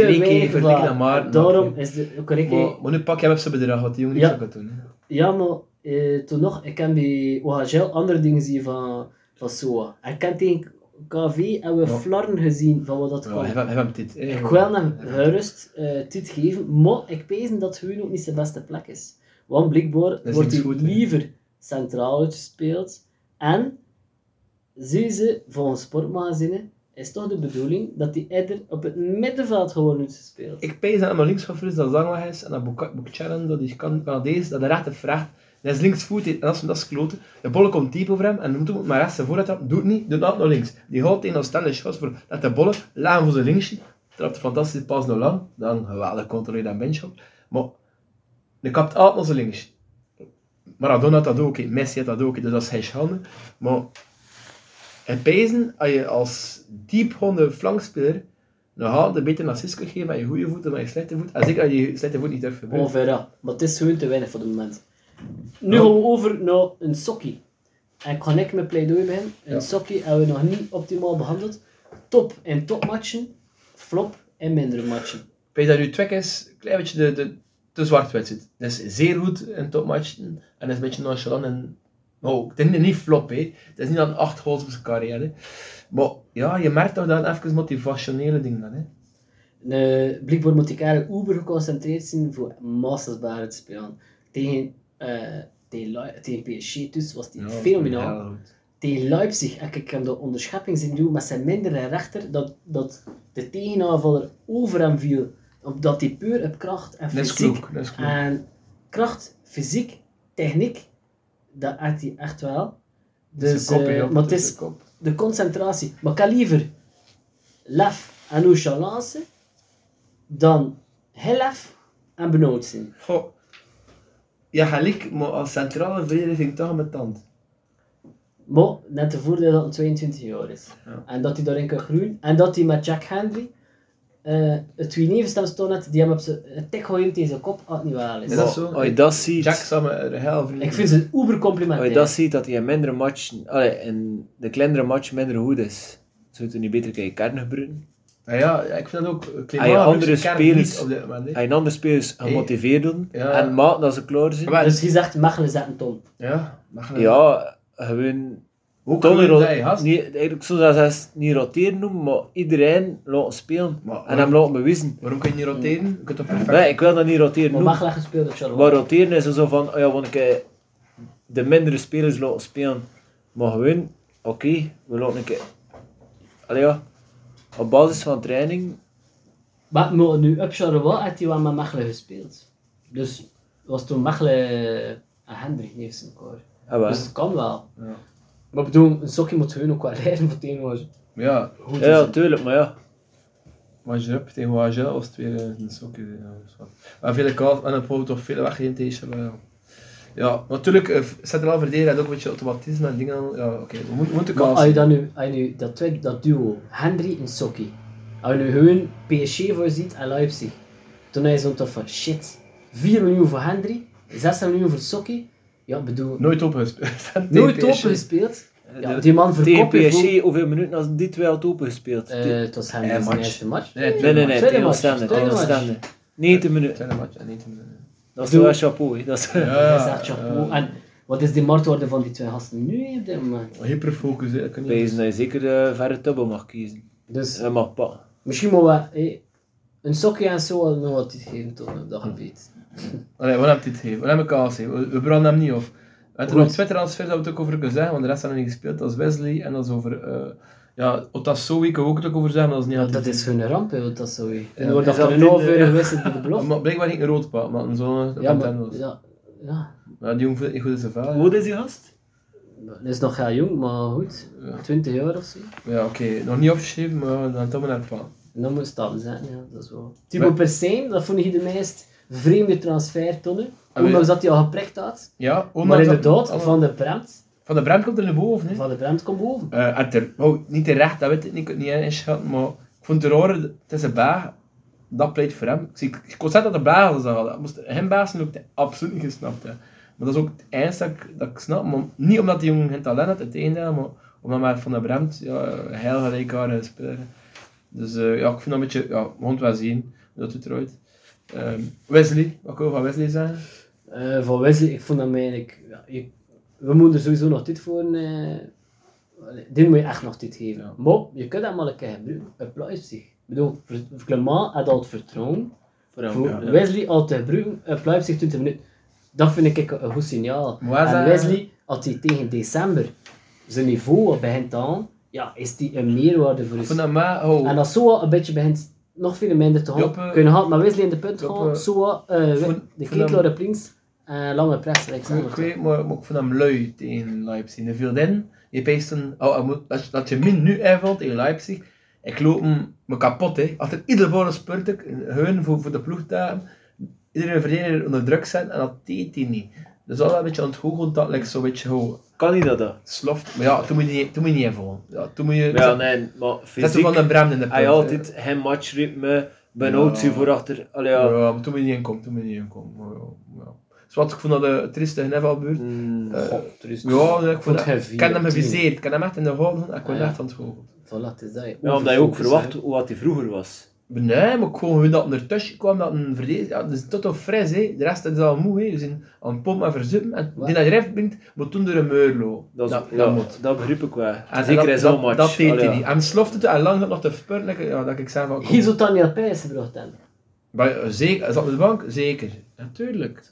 naar maar. Daarom is de ook een Maar, maar nu pak je hem op zijn bedrag, wat die jongen niet Ja. kunnen doen. hè. Ja, maar eh, toen nog, ik heb bij OHL andere dingen zien van, van SOA. Ik heb tegen KV en we Ja. flarden gezien van wat dat Ja, kan. hij heeft dit. Ik wil hem gerust tijd geven, maar ik pees dat gewoon ook niet zijn beste plek is. Want blijkbaar wordt hij liever centraal uitgespeeld. En, zien ze, volgens sportmagazine, is toch de bedoeling dat hij eerder op het middenveld gewoon uitgespeeld. Ik pees dat hij maar links gaat fris, dat Zangwa is, en dat Boekcharan, dat die kan- Canadees, dat de rechter vraagt. Hij is linksvoet, en dat is, dat is kloten. De bolle komt diep over hem, en moet hem maar rechts en vooruit trappen. Doet niet, doet het naar links. Die houdt tegen Oostende shots voor, dat de bolle, laag voor zijn linksje, trapt een fantastische pas naar lang, dan geweldig controleert dat benchop. Maar, de kapt altijd naar zijn linksje. Maradona had dat ook. Messi had dat ook, dus dat is geen schande. Maar, in pezen, als je als diepgaande flankspeler nog altijd beter een assist kunt geven met je goede voet dan met je slechte voet. En zeker als je slechte voet niet durft gebruiken. Ongeveer, ja. Maar het is gewoon te weinig voor het moment. Nu gaan we over naar een sokkie. En kan ik mijn pleidooi beginnen. Een Ja. sokkie hebben we nog niet optimaal behandeld. Top in topmatchen, flop in mindere matchen. Weet dat nu twek is, een klein beetje de, de, te zwart-wit zit. Dat is zeer goed in topmatchen en is een beetje nonchalant. Het is niet flop, hè. Het is niet dan acht goals op zijn carrière. Maar ja, je merkt toch dan even motivationele dingen dan, hè. Uh, blijkbaar moet ik eigenlijk uber geconcentreerd zijn voor mastersbare te spelen. Tegen, eh tegen, tegen PSG dus was hij fenomenaal. goed. tegen Leipzig heb ik hem de onderschepping zien doen met zijn mindere rechter, dat, dat de tegenaanvaller over hem viel, omdat hij puur op kracht en Dat fysiek dat kloek. en kracht, fysiek, techniek, dat had hij echt wel. Dus, kop, eh, maar het is een kop. de concentratie. Maar ik kan liever lef en nonchalance dan Hillef en Benoot zijn. Goh. Ja, gelijk, maar als centrale verdediger vind ik toch met tand. Maar net te voordeel dat hij 22 jaar is. Ja. En dat hij daarin kan groeien. En dat hij met Jack Henry eh twee nevens dan staan net, die hem op zijn een tik gooien tegen zijn kop, als het niet wel is. Is dat zo? Als je dat ziet, Jack samen. Ik vind ze uber als je dat ziet dat hij in mindere matchen, allee, in de kleinere match minder goed is, zou je niet beter kijken kern gebruiken? Ja, ja, ja, ik vind dat ook... Ah, Klimaat ja, andere spelers- op dit moment. je andere spelers gemotiveerd doen Ja. en maten als ze klaar zijn, Maar- Dus je zegt Mechelen zetten Tom. Ja, mag ja, gewoon Hoe Toch kan niet, je ro- dat, gast? niet, eigenlijk zou dat zelfs niet roteren noemen, maar iedereen laten spelen Maar en hem laten bewijzen. Waarom kun je niet roteren? Je kunt perfect... Nee, ik wil dat niet roteren Maar noemen. Gespeeld op Maar roteren is zo van, oh ja, want ik eh, de mindere spelers laten spelen. Maar gewoon, oké, we laten een keer... Allee ja, op basis van training, Maar maar nu op Charleroi heeft hij wel met Mechelen gespeeld. Dus was toen Mechelen en Hendrik niet eens elkaar. ah, wel. Dus het kan wel. Ja. Maar ik bedoel, een sokje moet hun ook wel leren voor tegenwoordig. Ja, Goed ja, ja, tuurlijk, maar ja. maar je hebt tegen Wagel als twee een sokje. Ja, wat. Maar veel kaas en een poot toch veel weggeven tegen Charleroi, ja. Ja, natuurlijk, centraal verdediger heeft ook een beetje automatisme en dingen. Ja, oké, we moeten, we moeten Maar als je dan nu, als je nu dat, twee, dat duo, Henry en Sokki, als je nu gewoon PSG voorziet en Leipzig, toen is zo'n toch van shit, 4 miljoen voor Henry, 6 miljoen voor Sokki, ja, ik bedoel, Nooit opgespeeld. nooit Tegen open gespeeld. Ja, De- die man je PSG, voor... hoeveel minuten als die twee had opengespeeld? Eh, Die- het was Henry Eh, zijn eerste match. Nee, nee, nee, nee, tweede tegen match, Oostende. Tegen match. Oostende. 90 minuten. Tweede match en niet een Dat is wel chapeau, hè. dat is... Dat is echt chapeau. En wat is die marktwaarde van die twee gasten nu op dit moment? Hyperfocus, hè. ik kan niet... Wezen dat je zeker de verre tubbel mag kiezen. Dus Dat mag pas. misschien moeten we eh, een sokje en zo nog wat geven tot op dat gebied. Allee, we hebben dit gegeven. We hebben kaas gegeven. We, we branden hem niet af. We hebben nog twee transfers dat we het ook over kunnen zeggen, want de rest hebben we niet gespeeld. Dat is Wesley en dat is over... eh ja, Otasowi kan we ook het ook over zeggen, maar dat is niet Ja, dat is hun ramp, hè, wat is. En wordt is dat er een half in, uur gewisseld bij de belofte. Maar blijkbaar ging een rood paal, maar een zo'n Ja, ja, maar, ja, ja. Maar die jongen goed in zijn vel. Hoe oud is die gast? Dat is nog heel jong, maar goed. Ja. 20 jaar of zo. Ja, oké. Nog niet afgeschreven, maar dan toch maar naar het plan. En dan moet stappen zijn, ja, dat is wel. Thibaut Persijn, dat vond ik de meest vreemde transfer tonnen. Ah, Ondanks dat hij al geprikt had. Ja, Maar ondanks dat- inderdaad, alle- van de Bremt. Van de Bremt komt er naar boven, hè. Van de Bremt komt boven. Eh, en ter, oh, niet terecht, dat weet ik niet, ik niet inschatten, maar ik vond het raar, het is een baag, dat pleit voor hem. Ik, zie, ik kon zeggen dat de baag was dat moest hem baas ook absoluut niet gesnapt hebben. Maar dat is ook het enige dat ik, dat ik snap, maar niet omdat die jongen geen talent had, het einde, maar omdat hij van de Bremt, ja, heel gelijkbare speler. is. Dus eh, ja, ik vind dat een beetje, ja, we gaan het wel zien, dat het eruit. Ehm Wesley, wat kan je van Wesley zeggen? Eh, van Wesley, ik vond hem eigenlijk... Ja, je- we moeten er sowieso nog dit voor... eh dit moet je echt nog dit geven. Ja. Maar je kunt hem wel een keer gebruiken. Het zich. Ik bedoel, voor- Clement had al het vertrouwen. Voor hem, Voor ja. Wesley al te gebruiken, het blijft zich 20 minuten. Dat vind ik een goed signaal. Maar en Wesley, als hij tegen december zijn niveau begint aan, ja, is die een meerwaarde voor Ik ons. vond dat maar, oh, En als zo een beetje begint nog veel minder te gaan, Joppe- kun je nog met Wesley in de punt gaan, zo eh, de ketelaar op links, en lange press rechts. Ik, weet, maar, maar ik vond hem lui tegen Leipzig. Er viel in. Je peest een, oh, hij dat, dat je min nu invalt tegen Leipzig. Ik loop hem me kapot. Hè. Altijd iedere bal spurt ik. Hun voor, voor de ploegdagen. Iedere verdediger onder druk zetten. En dat deed hij niet. Dus al een beetje het hoogcontact. Like zo'n beetje gewoon Kan hij dat dan? sloft. Maar ja, toen moet je niet, toen moet je niet invallen. Ja, toen moet je... Ja, nee, maar fysiek... van de brem in de punt. Hij altijd geen matchritme, benauwd Ja. voor achter. Allee, Ja, ja. maar toen moet je niet inkomen. Toen moet je niet inkomen. Maar, ja, ja. Dus wat ik vond dat de trieste invalbeurt. Mm, Eh, god, er is- Ja, ik, vond dat, ik heb hem geviseerd. Ik heb hem echt in de hoogte. Ik kon Ah, ja. echt van het hoogte. Voilà, het is dat. Ja, omdat je ook verwacht hoe wat hij vroeger was. Nee, maar ik gewoon gewoon dat er ertussen kwam dat een verdediger... Ja, is tot al fris, hè. De rest is al moe, hè. We zijn aan pompen en verzuppen. En die dat je recht brengt, moet toen door een muur lopen. Dat, is, dat, ja, dat moet. dat begrijp ik wel. En Zeker in zo'n dat, match. Dat deed Allee, hij niet. En sloft het en lang dat nog te ik- Ja, dat ik zei van... Hier zou Daniel Pijs gebracht hebben. Maar, eh, zeker, is dat op de bank? Zeker. Natuurlijk.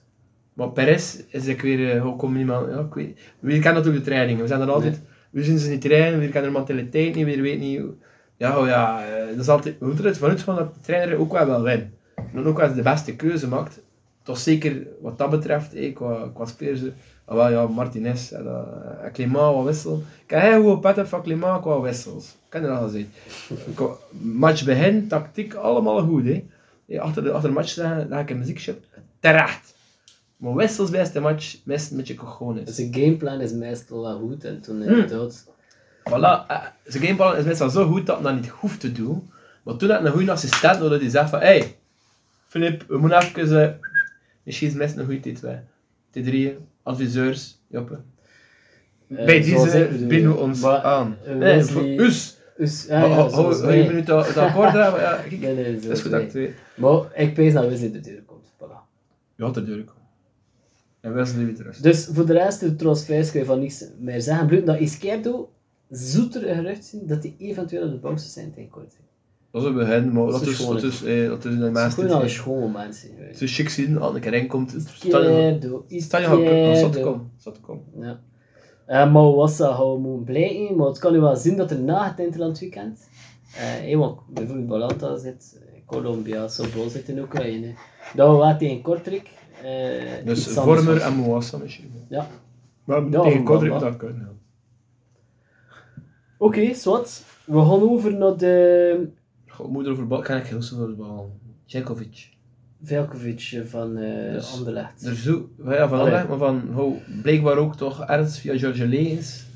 Maar Perez is ik weer... eh, Hoe komt iemand... Ja, ik weet. We kennen natuurlijk de trainingen. We zijn er altijd... We zien ze niet trainen, we kennen de mentaliteit niet, we weten niet... Ja, oh ja, eh, dat is altijd... We moeten er vanuit gaan dat de trainer ook wel wil winnen. En ook als de beste keuze maakt. Toch zeker wat dat betreft, eh, qua, qua spelers... Ah, wel, ja, Martinez en, uh, en Clément wat wissel. Ik heb heel goed pet van Clément qua wissels. Ik kan er al gezien. Match begin, tactiek, allemaal goed. Hè. eh, achter, de, achter de match zeggen, dat ik een muziekshop. Terecht. Maar wissels bij de match, mist een beetje cojones. Dus de gameplan is meestal wel goed en toen Hmm. inderdaad. Voilà, eh, zijn gameplan is meestal zo goed dat hij dat niet hoeft te doen. Maar toen had hij een goede assistent nodig die zegt van, hey, Filip, we moeten even, eh, misschien is mis een goede T2. T3, adviseurs, joppe. Eh, Bij deze ik bieden we ons Maar, aan. eh, Nee, Wesley- voor us. Dus, ja, Hou ja, hou- je minuut dat het akkoord hebben? Ja, kijk, Nee, nee, dat is goed ik het weet. Maar ik pees dat Wesley de deur komt. Voilà. Je had er deur komen. En Wesley weer rust. Dus voor de rest, de transfers kun je van niets meer zeggen. Bloed dat Izquierdo zoeter gerucht zien dat hij eventueel op de bank zou zijn tegen Kortrijk. Dat is een begin, maar Dat dat is gewoon dat is, eh, dat is een Het is master. gewoon al een Het schoon mensen. is zo chic zien, als een keer in komt. het Stel je zat te komen. Zat te komen. Ja. Uh, maar gaan moeten blijken, maar het kan nu wel zien dat er na het Interland-weekend, uh, hey, want bijvoorbeeld Balanta zit, eh, Colombia, Sobol zit in Oekraïne, dat we wel tegen Kortrijk. eh, Dus Vormer en Moassa misschien. Ja. Maar tegen Kortrijk dat kunnen. Oké, zwart. We gaan over naar de moeder over bal, kan ik heel zoveel bal. Djekovic. Velkovic van Dus- Anderlecht. Er zo, ja, van. Anderlecht, maar van oh, blijkbaar ook toch ergens via George Leens.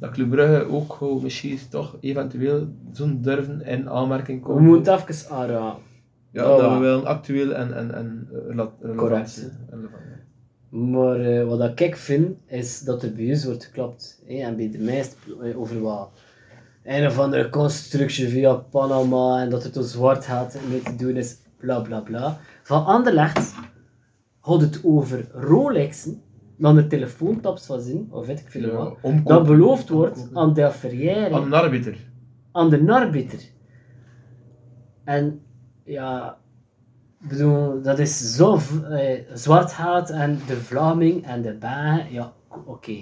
Dat Club Brugge ook oh, misschien toch eventueel zo'n durven in aanmerking We komen. moeten even aanraden. Ja, Oh, dat we wel actueel en, en, en relevant Correct. Relevant. Maar eh, wat ik gek vind, is dat er bij ons wordt geklapt. hè, en bij de meeste plo- over wat een of andere constructie via Panama en dat het door zwart gaat mee te doen is, bla bla bla. Van Anderlecht had het over Rolexen, dan de telefoontaps van zin, of weet ik veel Ja, wat, dat beloofd wordt aan Del Ferrière, Aan een arbiter. aan de arbiter. En ja, ik bedoel, dat is zo eh, zwart haat en de Vlaming en de Bagen, ja, oké.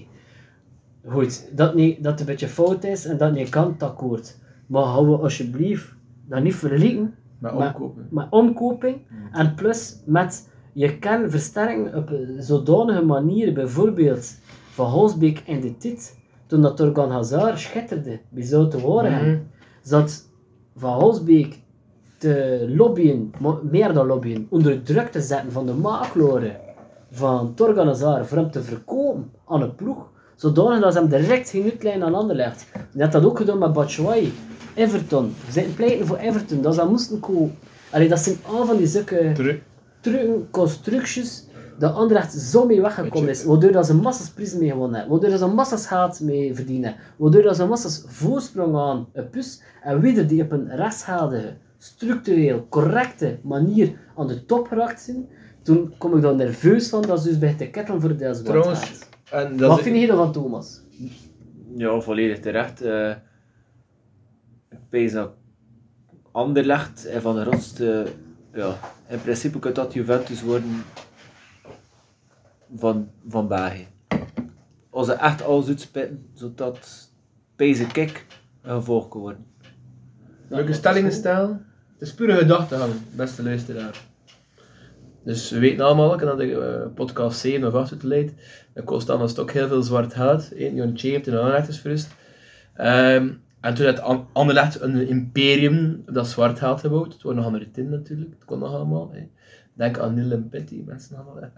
Goed, dat, niet, dat het een beetje fout is en dat niet kan, het akkoord. Maar hou we alsjeblieft dat niet verlieken Met Maar- omkopen. met omkoping en plus met je kan versterken op een zodanige manier, bijvoorbeeld van Holsbeek en de Tit, toen dat Torgan Hazard schitterde bij Zoute Waregem Mhm. zat Van Holsbeek te lobbyen, meer dan lobbyen, onder druk te zetten van de makelaaren van Torgan Hazard voor hem te verkopen aan een ploeg, zodanig dat ze hem direct ging uitlijnen aan Anderlecht. Net dat ook gedaan met Batshuayi. Everton. Ze zijn pleiten voor Everton, dat ze moesten kopen. Allee, dat zijn al van die zulke trucken, constructies, dat Anderlecht zo mee weggekomen is, waardoor dat ze massas prijzen mee gewonnen hebben, waardoor dat ze massas geld mee verdienen, waardoor dat ze massas voorsprong aan een pus, en wie die op een rechtsgeldige, structureel correcte manier aan de top geraakt zijn, toen kom ik dan nerveus van dat ze dus bij de kettelen voor de Trouwens, en dat Wat is- vind je van Thomas? Ja, volledig terecht. eh ik pees dat Anderlecht en van de rotste... Ja, in principe kan dat Juventus worden van, van België. Als ze echt alles uitspitten, zodat pees kik een gevolg kan worden. Leuke stellingen stellen. Het is pure gedachte gaan, beste luisteraar. Dus we weten allemaal, heb de eh, podcast 7 of 8 uitgeleid. Dat kost dan een stok heel veel zwart hout. Jon Tje heeft een Anderlecht is verrust. Ehm, en toen had An- Anderlecht een imperium dat zwart hout gebouwd. Het nog andere tin natuurlijk, het kon nog allemaal. hè. Denk aan Neil en Petty, mensen allemaal.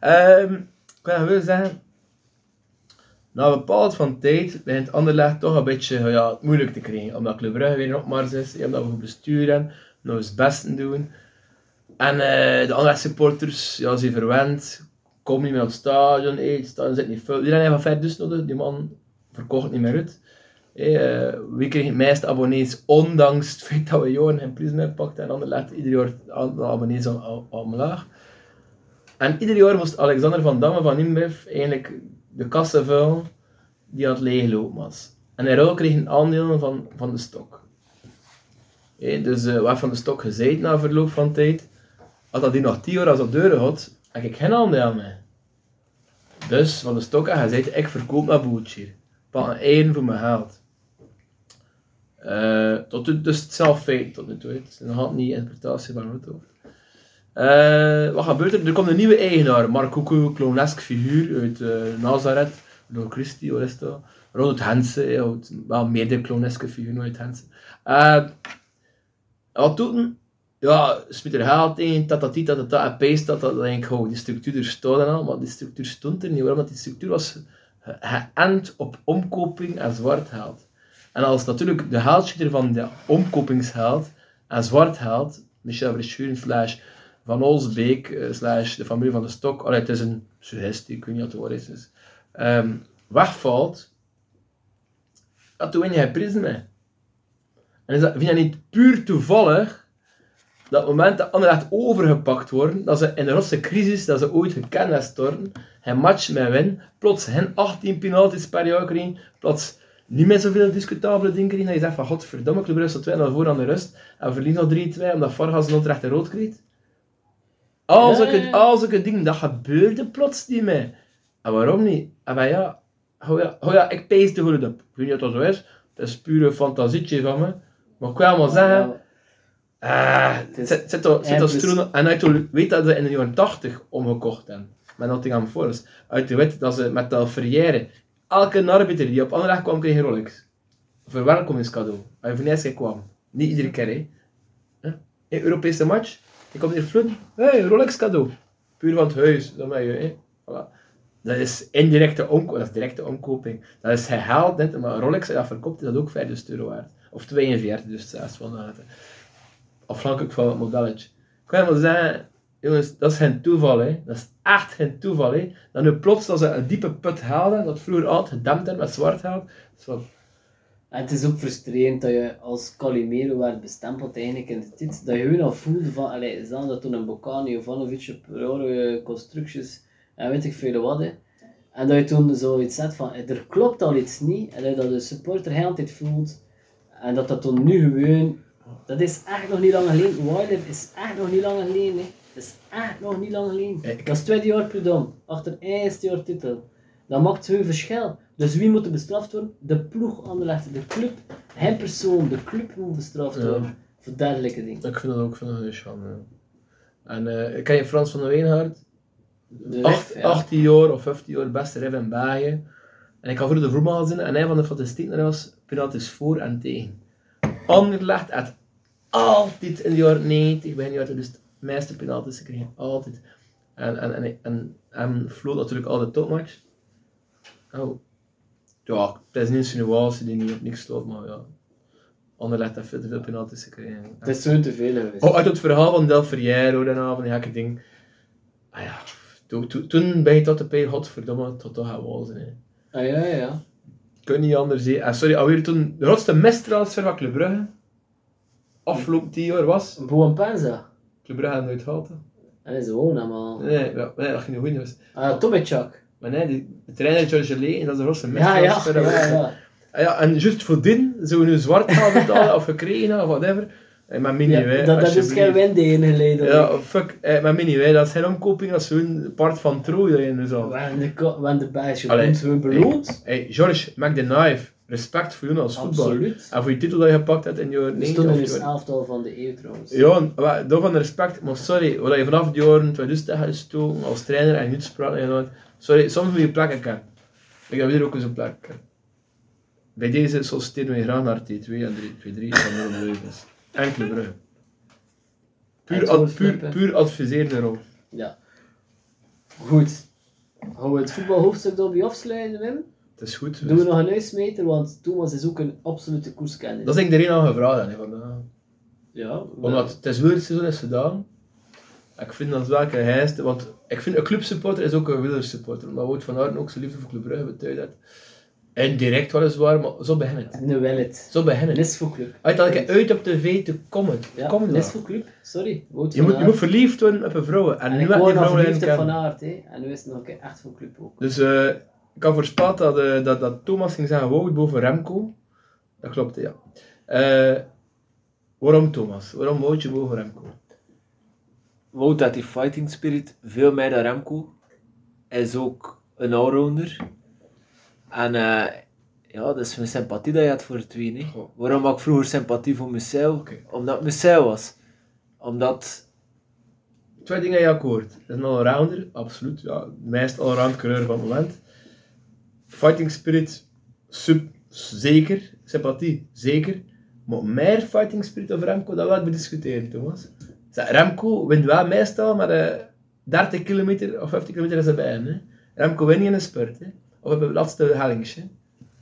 Ehm, ik wil zeggen, na een bepaald van tijd begint Anderlecht toch een beetje ja, het moeilijk te krijgen. Omdat Club Brugge weer op Mars is, omdat we goed besturen, nog eens het beste doen. En eh, de Anderlecht supporters, ja, ze verwend, kom niet meer op het stadion, hey, het stadion zit niet vol. Iedereen heeft van ver dus nodig, die man verkocht niet meer uit. Hey, eh, wie kreeg het meeste abonnees, ondanks het feit dat we jaren geen prijs meer pakten en Anderlecht ieder jaar het aantal abonnees omlaag. En ieder jaar moest Alexander van Damme van Inbev eigenlijk de kassen vullen die aan het was. En ruil kreeg een aandeel van, van de stok. Dus eh wat van de stok gezegd na verloop van tijd, als dat die nog 10 jaar als op deuren had, heb ik geen aandeel meer. Dus van de stok had gezegd, ik verkoop mijn bootje hier. Pak een eieren voor mijn geld. Eh, tot nu, dus het is zelf feit tot nu toe. Het altijd niet interpretatie van het over. Eh, wat gebeurt er? Er komt een nieuwe eigenaar, Mark Koeko, clownesk figuur uit eh, Nazareth, door Christi, dat? Ronald Hensen, wel meerdere clowneske figuren uit Hensen. Eh, wat doet hij? ja, smit er geld in, tatati, tatata, en peest dat, dat denk ik, oh, die structuur er en al, maar die structuur stond er niet. Waarom? Want die structuur was ge- geënt op omkoping en zwart geld. En als natuurlijk de geldschieter van de omkopingsgeld en zwart geld, Michel Verschuren slash Van Olsbeek eh, slash de familie van de Stok, allee, het is een suggestie, ik weet niet wat het woord is, dus, ehm, wegvalt, dat toen win je mee. En is dat, vind je niet puur toevallig dat het moment dat anderen echt overgepakt worden, dat ze in de grootste crisis dat ze ooit hebben storten, geen match meer winnen, plots hen 18 penalties per jaar krijgen, plots niet meer zoveel discutabele dingen krijgen, dat je zegt van godverdomme, Club Brugge staat 2-0 voor aan de rust, en we verliezen nog 3-2 omdat Vargas een onterechte rood kreeg. Al zulke, ja, al zulke dingen, dat gebeurde plots niet meer. En waarom niet? En wij ja, oh ja, oh ja, ik pees de goed op. Ik weet niet of dat zo is, het is pure fantasietje van me. Maar ik wil maar zeggen, Ah, Het zit, zit en dus- stroen- En uit de weet dat ze in de jaren 80 omgekocht hebben. Met Nottingham Forest. Uit de weet dat ze met de Ferrière. Elke arbiter die op Anderlecht kwam, kreeg een Rolex. Verwelkomingscadeau. Als je voor kwam. Niet iedere keer, hè. In Europese match. Je komt hier vloeden. Hé, hey, Rolex cadeau. Puur van het huis. Dat ben je, hè. Voilà. Dat is indirecte omkoping. Dat is directe omkoping. Dat is net, maar Rolex, als dat verkoopt, is dat ook 5000 euro waard. Of 42, dus zelfs van dat afhankelijk van het modelletje. Ik kan maar zeggen, jongens, dat is geen toeval, hè. Dat is echt geen toeval, hè. Dat nu plots dat ze een diepe put haalden, dat vroeger altijd gedempt hebben met zwart geld. Wel- En het is ook frustrerend dat je als Calimero werd bestempeld eigenlijk in de titel, dat je gewoon al voelde van, allee, stel dat toen een Bocani, Jovanovic op rare constructies en weet ik veel wat, hè. En dat je toen zoiets zet van, er klopt al iets niet, en dat je dat de supporter heel tijd voelt, en dat dat toen nu gewoon, dat is echt nog niet lang geleden, Wilder is echt nog niet lang geleden, hè. Dat is echt nog niet lang geleden. Dat is tweede jaar Prudom, achter eerste jaar titel. Dat maakt zo'n verschil. Dus wie moet er bestraft worden? De ploeg Anderlecht, de club. Hij persoon, de club moet bestraft Ja. worden. Voor dergelijke dingen. Ik vind dat ook van een van. ja. En eh ken je Frans van der Weenhard? De Acht- ref, ja. 18 jaar of 15 jaar beste ref in België. En ik had vroeger de voetbalmagazine en een van de statistieken was penalties voor en tegen. Anderlecht had altijd in de jaren 90, begin jaren dus de meeste penalties gekregen. Altijd. En, en, en, en, en natuurlijk altijd topmatch. Oh. Ja, het is een insinuatie die niet op niks stoot, maar ja. Anderlecht heeft veel te veel penalties gekregen. Het is zo te veel geweest. Oh, uit het verhaal van Del Ferriero daarna, van die gekke ding. Ah ja, toen, toen, toen ben je tot de pijn, godverdomme, tot toch gaan. Hè. Ah ja, ja. Kun niet anders zien. En sorry, alweer toen de grootste mistransfer van Club Brugge, afgelopen 10 jaar was, Boampenza. Club Brugge had nooit gehaald. hè. Dat is gewoon allemaal. Nee, ja, nee, dat ging niet goed. was. Ah Tomechak. Maar nee, die, de trainer George Lee, dat is de grootste Ja, ja, ja, ja. Ah ja, en juist voor din, zo nu zwart gaan betalen of gekregen of whatever. Eh, Maar mini, Ja, wij, dat, dat is geen wende geleden. Ja, fuck, eh, maar mini, wij, dat is geen omkoping, dat is zo'n part van Trooi dat je. Wanneer de, de bijsje Allee, komt, gewoon beloond. Hey, George, maak de knife. Respect voor jou als voetballer. Absoluut. En voor je titel dat je gepakt hebt in je We 90 stonden of in het je- elftal van de eeuw trouwens. Ja, daarvan respect, maar sorry, wat je vanaf de jaren 2000 hebt gestoken als trainer en niet en nooit. Sorry, soms moet je plekken kennen. Ik heb hier ook eens een plek kennen. Bij deze we graag naar T2 en 3, 2-3 van de Leuvens. Enkele bruggen. Puur, ad, puur, puur adviserende rol. Ja. Goed. Gaan we het voetbalhoofdstuk daarbij afsluiten, Wim? Het is goed. Doen we nog een uitsmeter, want Thomas is ook een absolute koerskenner. Dat is denk ik erin al gevraagd. hè, vandaag. Ja, Omdat het is wielerseizoen is gedaan. Ik vind dat wel een heist, want ik vind een clubsupporter is ook een wielersupporter. Omdat Wout van Aert ook zijn liefde voor Club Brugge betuigd heeft. Indirect weliswaar, maar zo begint het. een Wellet. Zo begint het. Nisvo-club. Uit dat ik uit op tv te komen. Ja, Kom een daar. Nisvo-club. Sorry. Wout Je moet, je moet verliefd worden op een vrouw. En, En nu ik word nog vrouw verliefd op Van. Aert, hè. En nu is het nog echt voor club ook. Dus eh, ik had voorspeld dat, eh, dat, dat Thomas ging zeggen Wout boven Remco. Dat klopt, ja. Eh, waarom Thomas? Waarom Woutje boven Remco? Wout had die fighting spirit, veel meer dan Remco. Hij is ook een allrounder. En eh, ja, dat is mijn sympathie dat je had voor het twee. Nee? Waarom had ik vroeger sympathie voor? Oké. Omdat het was. Omdat, Twee dingen je akkoord. Dat is een allrounder, absoluut. Ja, de meest allround coureur van het moment. Fighting spirit, sub, zeker. Sympathie, zeker. Maar meer fighting spirit over Remco, dat wil ik bediscussiëren, Thomas. Remco wint wel meestal met eh 30 kilometer of 50 kilometer is erbij. Hè. Remco wint niet in een spurt. Hè. Of op het laatste hellingsje.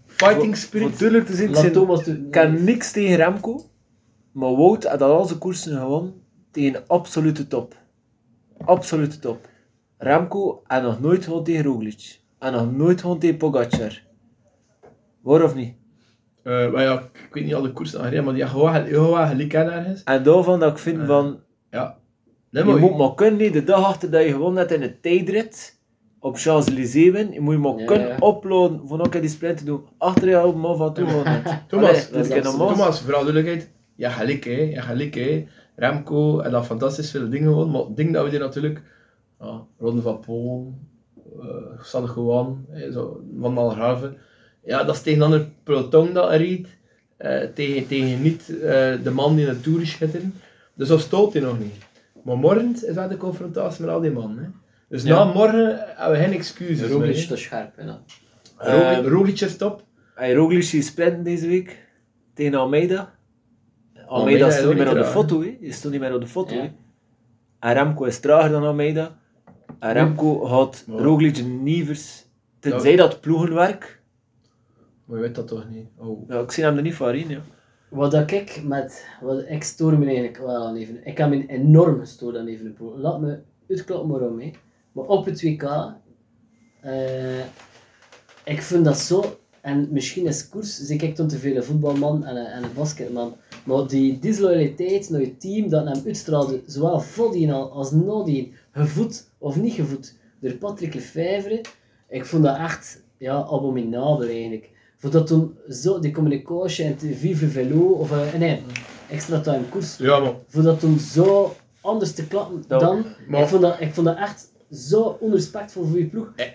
Fighting Voor spirit. duidelijk te zien, zijn- Thomas kan niks tegen Remco. Maar Wout had al zijn koersen gewonnen tegen absolute top. Absolute top. Remco had nog nooit gewonnen tegen Roglic. En nog nooit gewonnen tegen Pogacar. Waar of niet? Eh, maar ja, ik weet niet al de koersen gereden, maar die gewoon gel- gewoon gelijk hè, ergens. En daarvan dat ik vind van... Ja. Nee, Je moet maar kunnen, de dag achter dat je gewonnen hebt in de tijdrit, op Champs-Élysées win, je moet je maar Ja, kunnen ja. uploaden een keer die sprint te doen. Achter je op man van. Thomas, Allee, is is-. Thomas, vooral duidelijkheid. Ja, gelijk hè. Ja, gelijk hè. Remco en dat fantastisch veel dingen gewoon. Maar ik denk dat we die natuurlijk... Ja, Ronde van Polen, uh, San Juan, hè, zo, Van Malharve. Ja, dat is tegen een ander peloton dat er reed. eh, tegen, tegen niet eh, de man die in de Tour schitteren. Dus dat stoot hij nog niet. Maar morgen is wel de confrontatie met al die mannen. Hè. Dus Ja. na morgen hebben we geen excuses Roglic meer. te scherp. hè, Roglic is top. Hij Roglic die sprinten deze week tegen Almeida. Almeida Almeida is niet meer op niet de foto, hè. Stond niet meer op de foto, Ja. hè. En Remco is trager dan Almeida. En Remco had Ja. Roglic niet vers... Tenzij dat ploegenwerk... Maar je weet dat toch niet. Oh. Ja, ik zie hem er niet van in, ja. Wat ik met, wat ik stoor me eigenlijk wel aan even. Ik heb me enorm gestoord aan even Laat me uitkloppen waarom hè. Maar op het WK, eh, ik vind dat zo, en misschien is koers, zie ik dan te veel voetbalman en en een basketman, maar die disloyaliteit naar je team dat hem uitstraalde, zowel voordien al als nadien, gevoed of niet gevoed, door Patrick Lefevre, ik vond dat echt ja, abominabel eigenlijk. Voor dat toen zo, die communicatie en te Vive Velo, of eh, nee, extra time koers, Ja, maar voor dat toen zo anders te klappen Dat- dan, maar- ik, vond dat, ik vond dat echt zo onrespectvol voor je ploeg. Eh.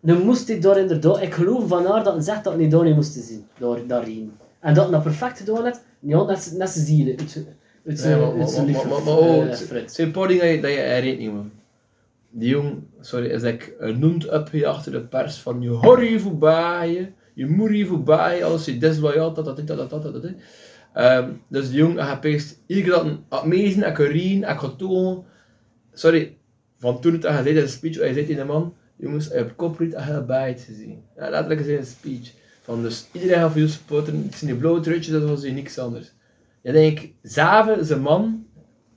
Dan moest ik daar inderdaad, ik geloof van haar dat hij zegt dat hij niet daar niet moest zien, daar, daarin. En dat hij dat perfect gedaan heeft, ja, net, net zijn zielen, uit, uit Nee, maar, uit maar, zijn maar, lief, maar, maar, oh, eh, het Fred. het zijn een paar dingen dat je, dat je herinnert niet, man. Die jong, sorry, is like een noemt opgejaagd achter de pers van je hoor je voorbij, je moet je voorbij, als je disloyaal, dat, dat, dat, dat, dat, dat, dat. Ehm, dus die jong, hij gepeest, iedere keer dat een amazing, ik rien, ik tonen. Sorry, van toen het hij zei in zijn speech, hij zei tegen de man, jongens, hij hebt kopriet, hij heeft bij het gezien. Ja, letterlijk in zijn speech. Van dus iedereen gaat voor je supporten, het zijn die blauwe truitjes, dat was hier niks anders. Ja, denk ik, Zaven is een man,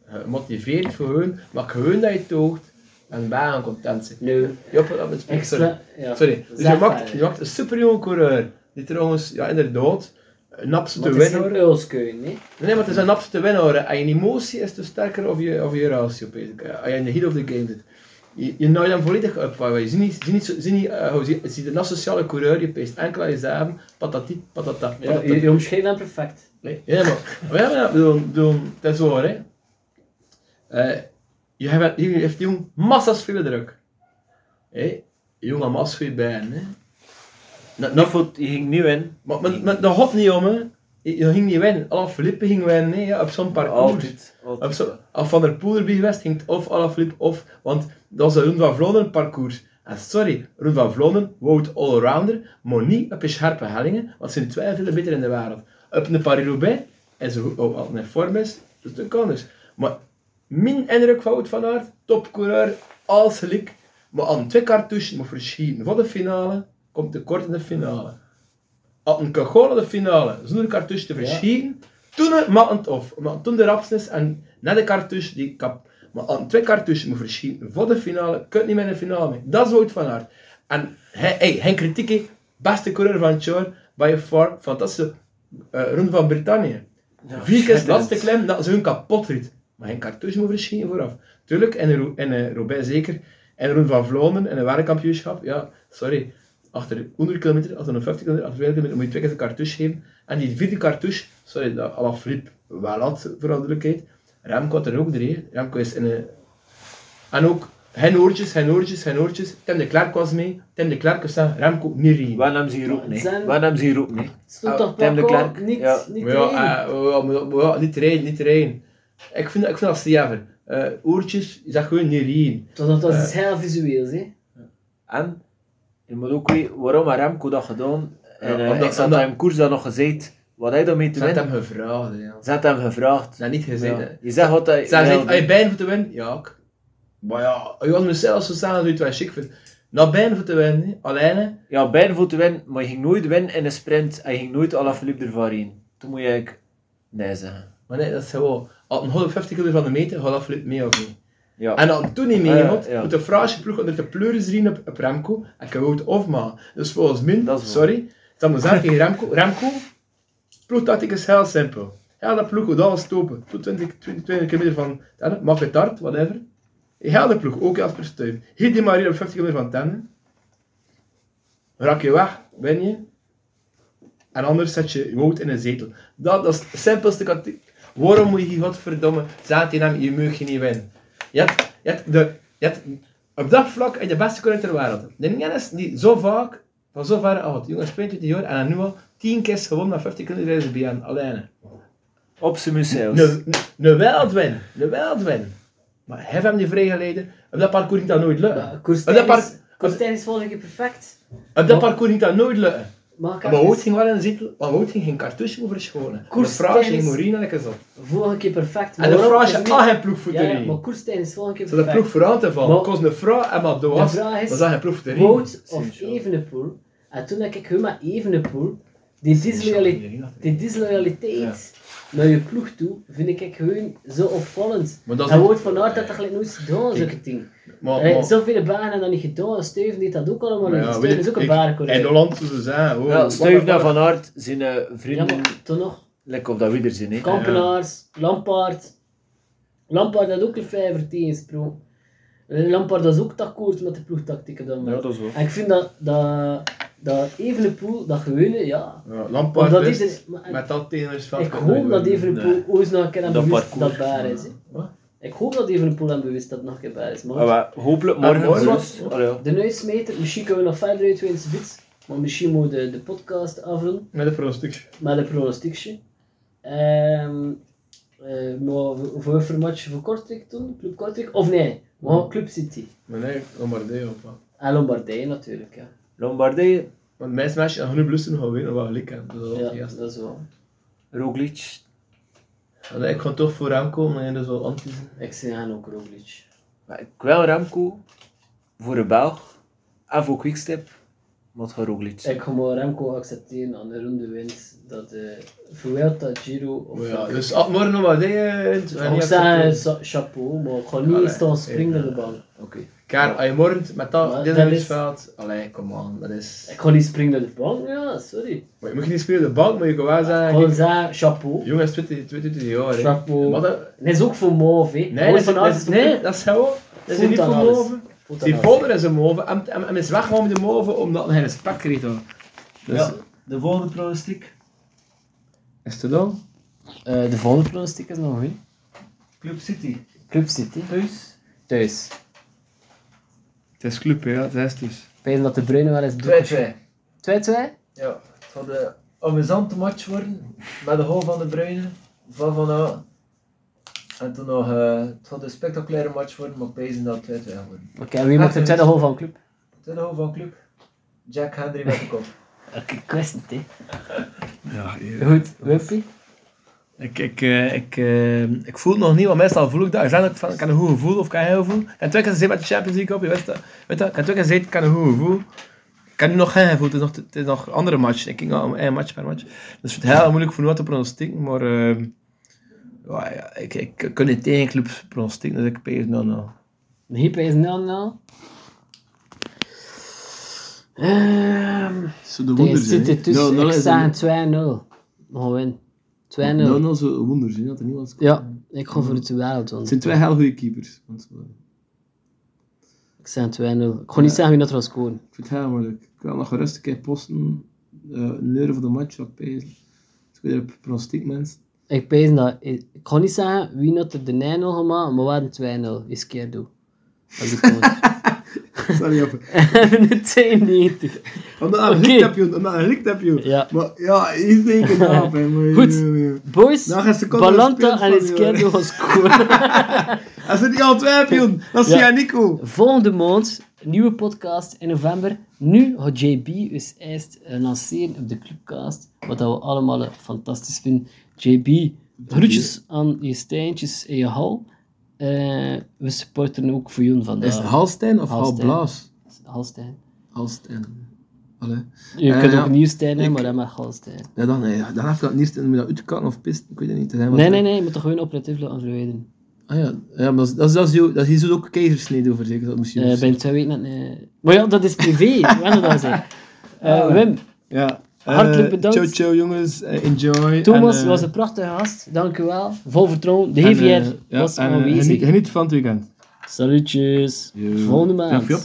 gemotiveerd voor hun, maar gewoon dat je toogt en bij aan content zijn. Nu, Joppe, dat sorry. ja. sorry. Dus je maakt, je maakt een superjonge coureur, die trouwens, ja inderdaad, een absolute Maar het is geen winnaar. nee. Nee, maar het is een absolute winnaar. En je emotie is te sterker of je, of je ratio, bezig. Als je in de heat of the game zit. Je, je naait hem volledig op. Je ziet niet, zie niet, zo- zie niet, uh, hoe zie, zie een asociale coureur, je peest enkel aan jezelf, patati, patata. Ja, je, je omschrijft hem perfect. Nee, ja, maar, maar ja, maar, bedoel, bedoel, dat is waar, hè. Eh, je, heeft jong massa's veel druk. Hé, jong massa's veel bijen, hè. Dat, je ging niet in. maar, maar, maar dat gaat niet om, hè. Je, ging niet winnen. Alain Philippe ging winnen, hè, ja, op zo'n parcours. Altijd. Op altijd. zo, als Van der Poel erbij geweest, ging het of of... Want dat was een Ronde van Vlaanderen parcours. En sorry, Ronde van Vlaanderen, Wout allrounder, maar niet op je scherpe hellingen, want ze zijn twee veel beter in de wereld. Op een Paris-Roubaix, en zo oh, als het in vorm is, dus dat kan dus. Maar mijn indruk Wout van topcoureur, als gelijk, maar aan twee cartouches moet verschieten voor de finale, komt te kort in de finale. Als een in de finale, zonder cartouche te verschieten, toen het maakt het of. Maar toen de rapsnes en net de cartouche die kap. Maar aan twee cartouches moet verschieten voor de finale, kun je niet meer in de finale mee. Dat is Wout van Aert. En hij, hey, geen kritiek, beste coureur van het jaar, by far, fantastische uh, ronde van Brittannië. Ja, Vier keer laatste klem dat ze hun kapot riet. Maar geen cartouche moet verschieten vooraf. Tuurlijk, en in uh, Roubaix zeker. En de Ronde van Vlaanderen en een wereldkampioenschap, ja, sorry. Achter 100 kilometer, achter een 50 kilometer, achter 200 kilometer moet je twee keer een cartouche geven. En die vierde cartouche, sorry, dat Alain Philippe wel had, voor alle duidelijkheid. Remco had er ook drie. Remco is in een... En ook, geen oortjes, geen oortjes, geen oortjes. Tim de Klerk was mee. Tim de Klerk was daar, Remco niet rijden. Waar hebben ze hier roepen, nee? Zijn- Waar hebben ze hier roepen, nee? Stond toch Tim de Klerk, niet, ja. niet ja, eh, ja, niet rijden, niet rijden. Ik vind, ik vind dat strever. Uh, oortjes, je zegt gewoon niet rijden. Dat, dat is eh, heel visueel, hè. En, je moet ook weten waarom Remco dat gedaan. En Ja, eh, omdat- ik hem koers dat nog gezegd, wat hij daarmee te Ze had winnen... hem gevraagd, ja. Ze had hem gevraagd. Dat niet gezegd, Ja. Je zegt wat hij... Zij doen. heb je bijna voor te winnen? Ja, ik. Maar ja, je had mezelf zo staan dat je het wel chic vindt. Nou, bijna voor te winnen, alleen. Ja, bijna voor te winnen, maar je ging nooit winnen in een sprint. En je ging nooit à la Philippe ervan in. Toen moet je eigenlijk nee zeggen. Maar nee, dat is gewoon, als een 150 kilo van de meter, gaat dat fluit mee of niet? Ja. En als het toen niet mee Ah, had, ja. moet de Fransje ploeg onder de pleuris erin op, op Remco, en kan het of maar. Dus volgens Dat waar. sorry, dan moet zeggen tegen Remco, Remco, ploegtactiek is heel simpel. Ja, dat ploeg moet alles stoppen. Tot 20, 20, 20 kilometer van tennen, maak het hard, whatever. Heel de ploeg, ook Jasper Stuyven. Hier die maar hier op 50 kilometer van tennen. Raak je weg, win je. En anders zet je je hoofd in een zetel. Dat, dat is de simpelste. Waarom moet je godverdomme hem, je mag je niet winnen? Je hebt, je hebt de, je hebt op dat vlak in de beste koning ter wereld. De Nennis die zo vaak, van zo ver oud, jongens 22 jaar en nu al 10 keer gewonnen met 50 kilometer BN, alleen. Op zijn museum. Een wereldwin, een wereldwin. Maar heeft hem die vrijgeleden? Op dat parcours niet dat nooit lukken. Koerstijn is volgende keer perfect. op dat parcours niet dat nooit lukken. Maar even- Wout ging wel in de zetel, maar Wout ging geen cartouche over schonen. De Koers Frans ging Morina lekker zo. Volgende keer perfect. En de Frans is had niet- al geen Ja, ploegvoeterie. ja, maar Koerstijn is volgende keer Zo de perfect. ploeg vooraan te vallen. Maar- Ik koos een vrouw en maar De was. vraag is, Dat geen ploegvoeterie. Wout of. Evenepoel. En toen heb ik hun met Evenepoel, die disloyaliteit, die disloyaliteit naar je ploeg toe, vind ik gewoon zo opvallend. Maar dat is En niet- Wout van Aert had dat gelijk nooit gedaan, zulke dingen. Maar, Hey, maar, Zoveel banen hebben dat niet gedaan, Steven deed dat ook allemaal ja, Steven weet is je, ook een barencoureur. In Holland zullen ze zeggen, oh, Ja, naar Van Aert zijn eh, Ja, vrienden, maar toch nog. lekker op dat weer zijn. hè. Kampenaars, Lampaard. Lampaard had ook een vijver tegensprong. Lampaard was ook akkoord met de ploegtactiek op dat moment. Ja, dat is wel. En ik vind dat, dat, dat Evenepoel, dat gewone, ja. Ja, wist, dit is- maar- met dat tegen het veld Ik hoop dat. Evenepoel ooit nog een keer aan Dat bewust parcours. dat baar is. hè. Wat? Ik hoop dat Evenepoel aan bewust dat het nog een keer baar is. Maar Maar we- hopelijk En morgen morgen- ja. de neusmeter, misschien kunnen we nog verder uit in spits. Maar misschien moet de, de podcast afronden. Met een pronostic. met een pronostiekje. Ehm eh, maar voor- voor voor match voor Kortrijk toen? Club Kortrijk? Of nee, we gaan Club City. Maar nee, Lombardije op. man. En Lombardije natuurlijk, ja. Lombardije, Want de meeste mensen gaan hun blussen gaan winnen, wel gelijk hebben. Dat is Ja, juist. dat is wel. Roglic. Ik ga toch voor komen, maar dat is wel anti. Ik zie hen ook Roglic. Maar Ik wil Remco voor een Belg en voor Quickstep, maar het gaat Roglic. Ik ga maar Remco accepteren aan de ronde winst dat de Vuelta, Giro of... Maar ja, dus als morgen Lombardije wint, ik en ga niet zeggen accepteren. cha- chapeau, maar ik ga niet staan springen op de bank. Oké. Kijk, als je morgen met Maar dat dat dit is- veld, allee, kom on, dat is... Ik ga niet springen op de bank, ja, sorry. Maar je moet niet spelen op de bank, maar je kan wel Ik zeggen... ga zeggen chapeau. Jongens, 20, 22 jaar, hè. Chapeau. Maar dat- Dat is ook voor Mauve, hè. Nee, dat is, van dat is, nee, dat is gewoon... Dat is niet voor. Voelt Die vader is een move en, en, en is weggegaan met de move omdat hij respect kreeg. hoor. Dus, Ja, de volgende pronostiek. Is het dan? Eh, de volgende pronostiek is nog goed. Club City. Club City. Thuis. Thuis. Het is club, hè, ja, het is dus. Ik weet dat de Bruyne wel eens 2-2. 2-2? Ja, het gaat een amusante match worden. Met de goal van de Bruyne. Van Van Aert. En toen nog, eh, het gaat een spectaculaire match worden, maar ik pees dat het 2-2 gaat worden. Oké, wie maakt de tweede goal van club? Tweede goal van Club. Jack Henry met de kop. Oké, ik wist het, hè. Ja, Goed, Wimpy? Ik, ik, eh, ik, eh, ik voel het nog niet, want meestal voel ik dat. Ik zeg dat van, ik heb een goed gevoel of ik heb een heel gevoel. Ik heb twee keer gezeten met de Champions League op, je weet dat. Weet dat? Ik heb twee keer gezeten, ik heb een goed gevoel. Ik heb nu nog geen gevoel, het is nog, het is nog andere match. Ik ging al om één match per match. Dus het is heel moeilijk voor nu te pronostieken, maar eh, ja, ja, ik, ik, kan niet tegen clubs pronostieken, dus ik pees nou nou. De Hippe is 0-0. Ehm... Zo de Tegen City tussen, ik sta 2-0. We gaan winnen. 2-0. nou zo wonder zien dat er niemand Ja, ik ga voor het wereld, want Het zijn twee heel goede keepers. Want, ik sta 2-0. Ik ga niet zeggen wie dat was scoren. ik vind het heel moeilijk. Ik wil nog gerust een keer posten. eh een euro voor de match op pezen. Ik weet op pronostiek mensen. Ik pees dat, ik ga niet zeggen wie dat er de 9-0 gemaakt, maar we hadden 2-0. Is keer doe. Als ik. Sorry, op. En de 92. Omdat een Oké. licht heb omdat een licht heb. Ja. Maar ja, iets denken af, hè. maar- Goed. Boys, Balanta en Izquierdo joh. gaan scoren. Als ze die al twee hebben, dat is Ja. Nico. Volgende maand nieuwe podcast in november. Nu gaat JB dus eerst eh, lanceren op de Clubcast, wat dat we allemaal eh, fantastisch vinden. JB, groetjes aan je steentjes in je hal. Eh, we supporten ook voor jullie vandaag. Is het Halstein of. Halblaas? Halstein. Halstein. Allee. Je Eh, kunt ja. ook Nieuwstein hebben, Ik- maar dat mag Halstein. Ja, dan, nee, dan heeft dat niet, dan moet je dat uitkakken of pisten, ik weet het niet. Dat zijn wat- Nee, nee, nee, je moet toch gewoon operatief laten verwijderen. Ah ja, ja maar dat is, dat is, dat is, dat ook keizersnede over, zeker? Dat je Eh dus- ben twee weken net... eh, Maar ja, dat is privé, wat dat zeggen. Eh, Wim, Ja. Hartelijk Eh, bedankt. Ciao, ciao jongens. Eh, enjoy. Thomas En, eh, was een prachtige gast, dank u wel. Vol vertrouwen, de HVR was aanwezig. Geniet, geniet van het weekend. Salutjes, volgende maand. Ja.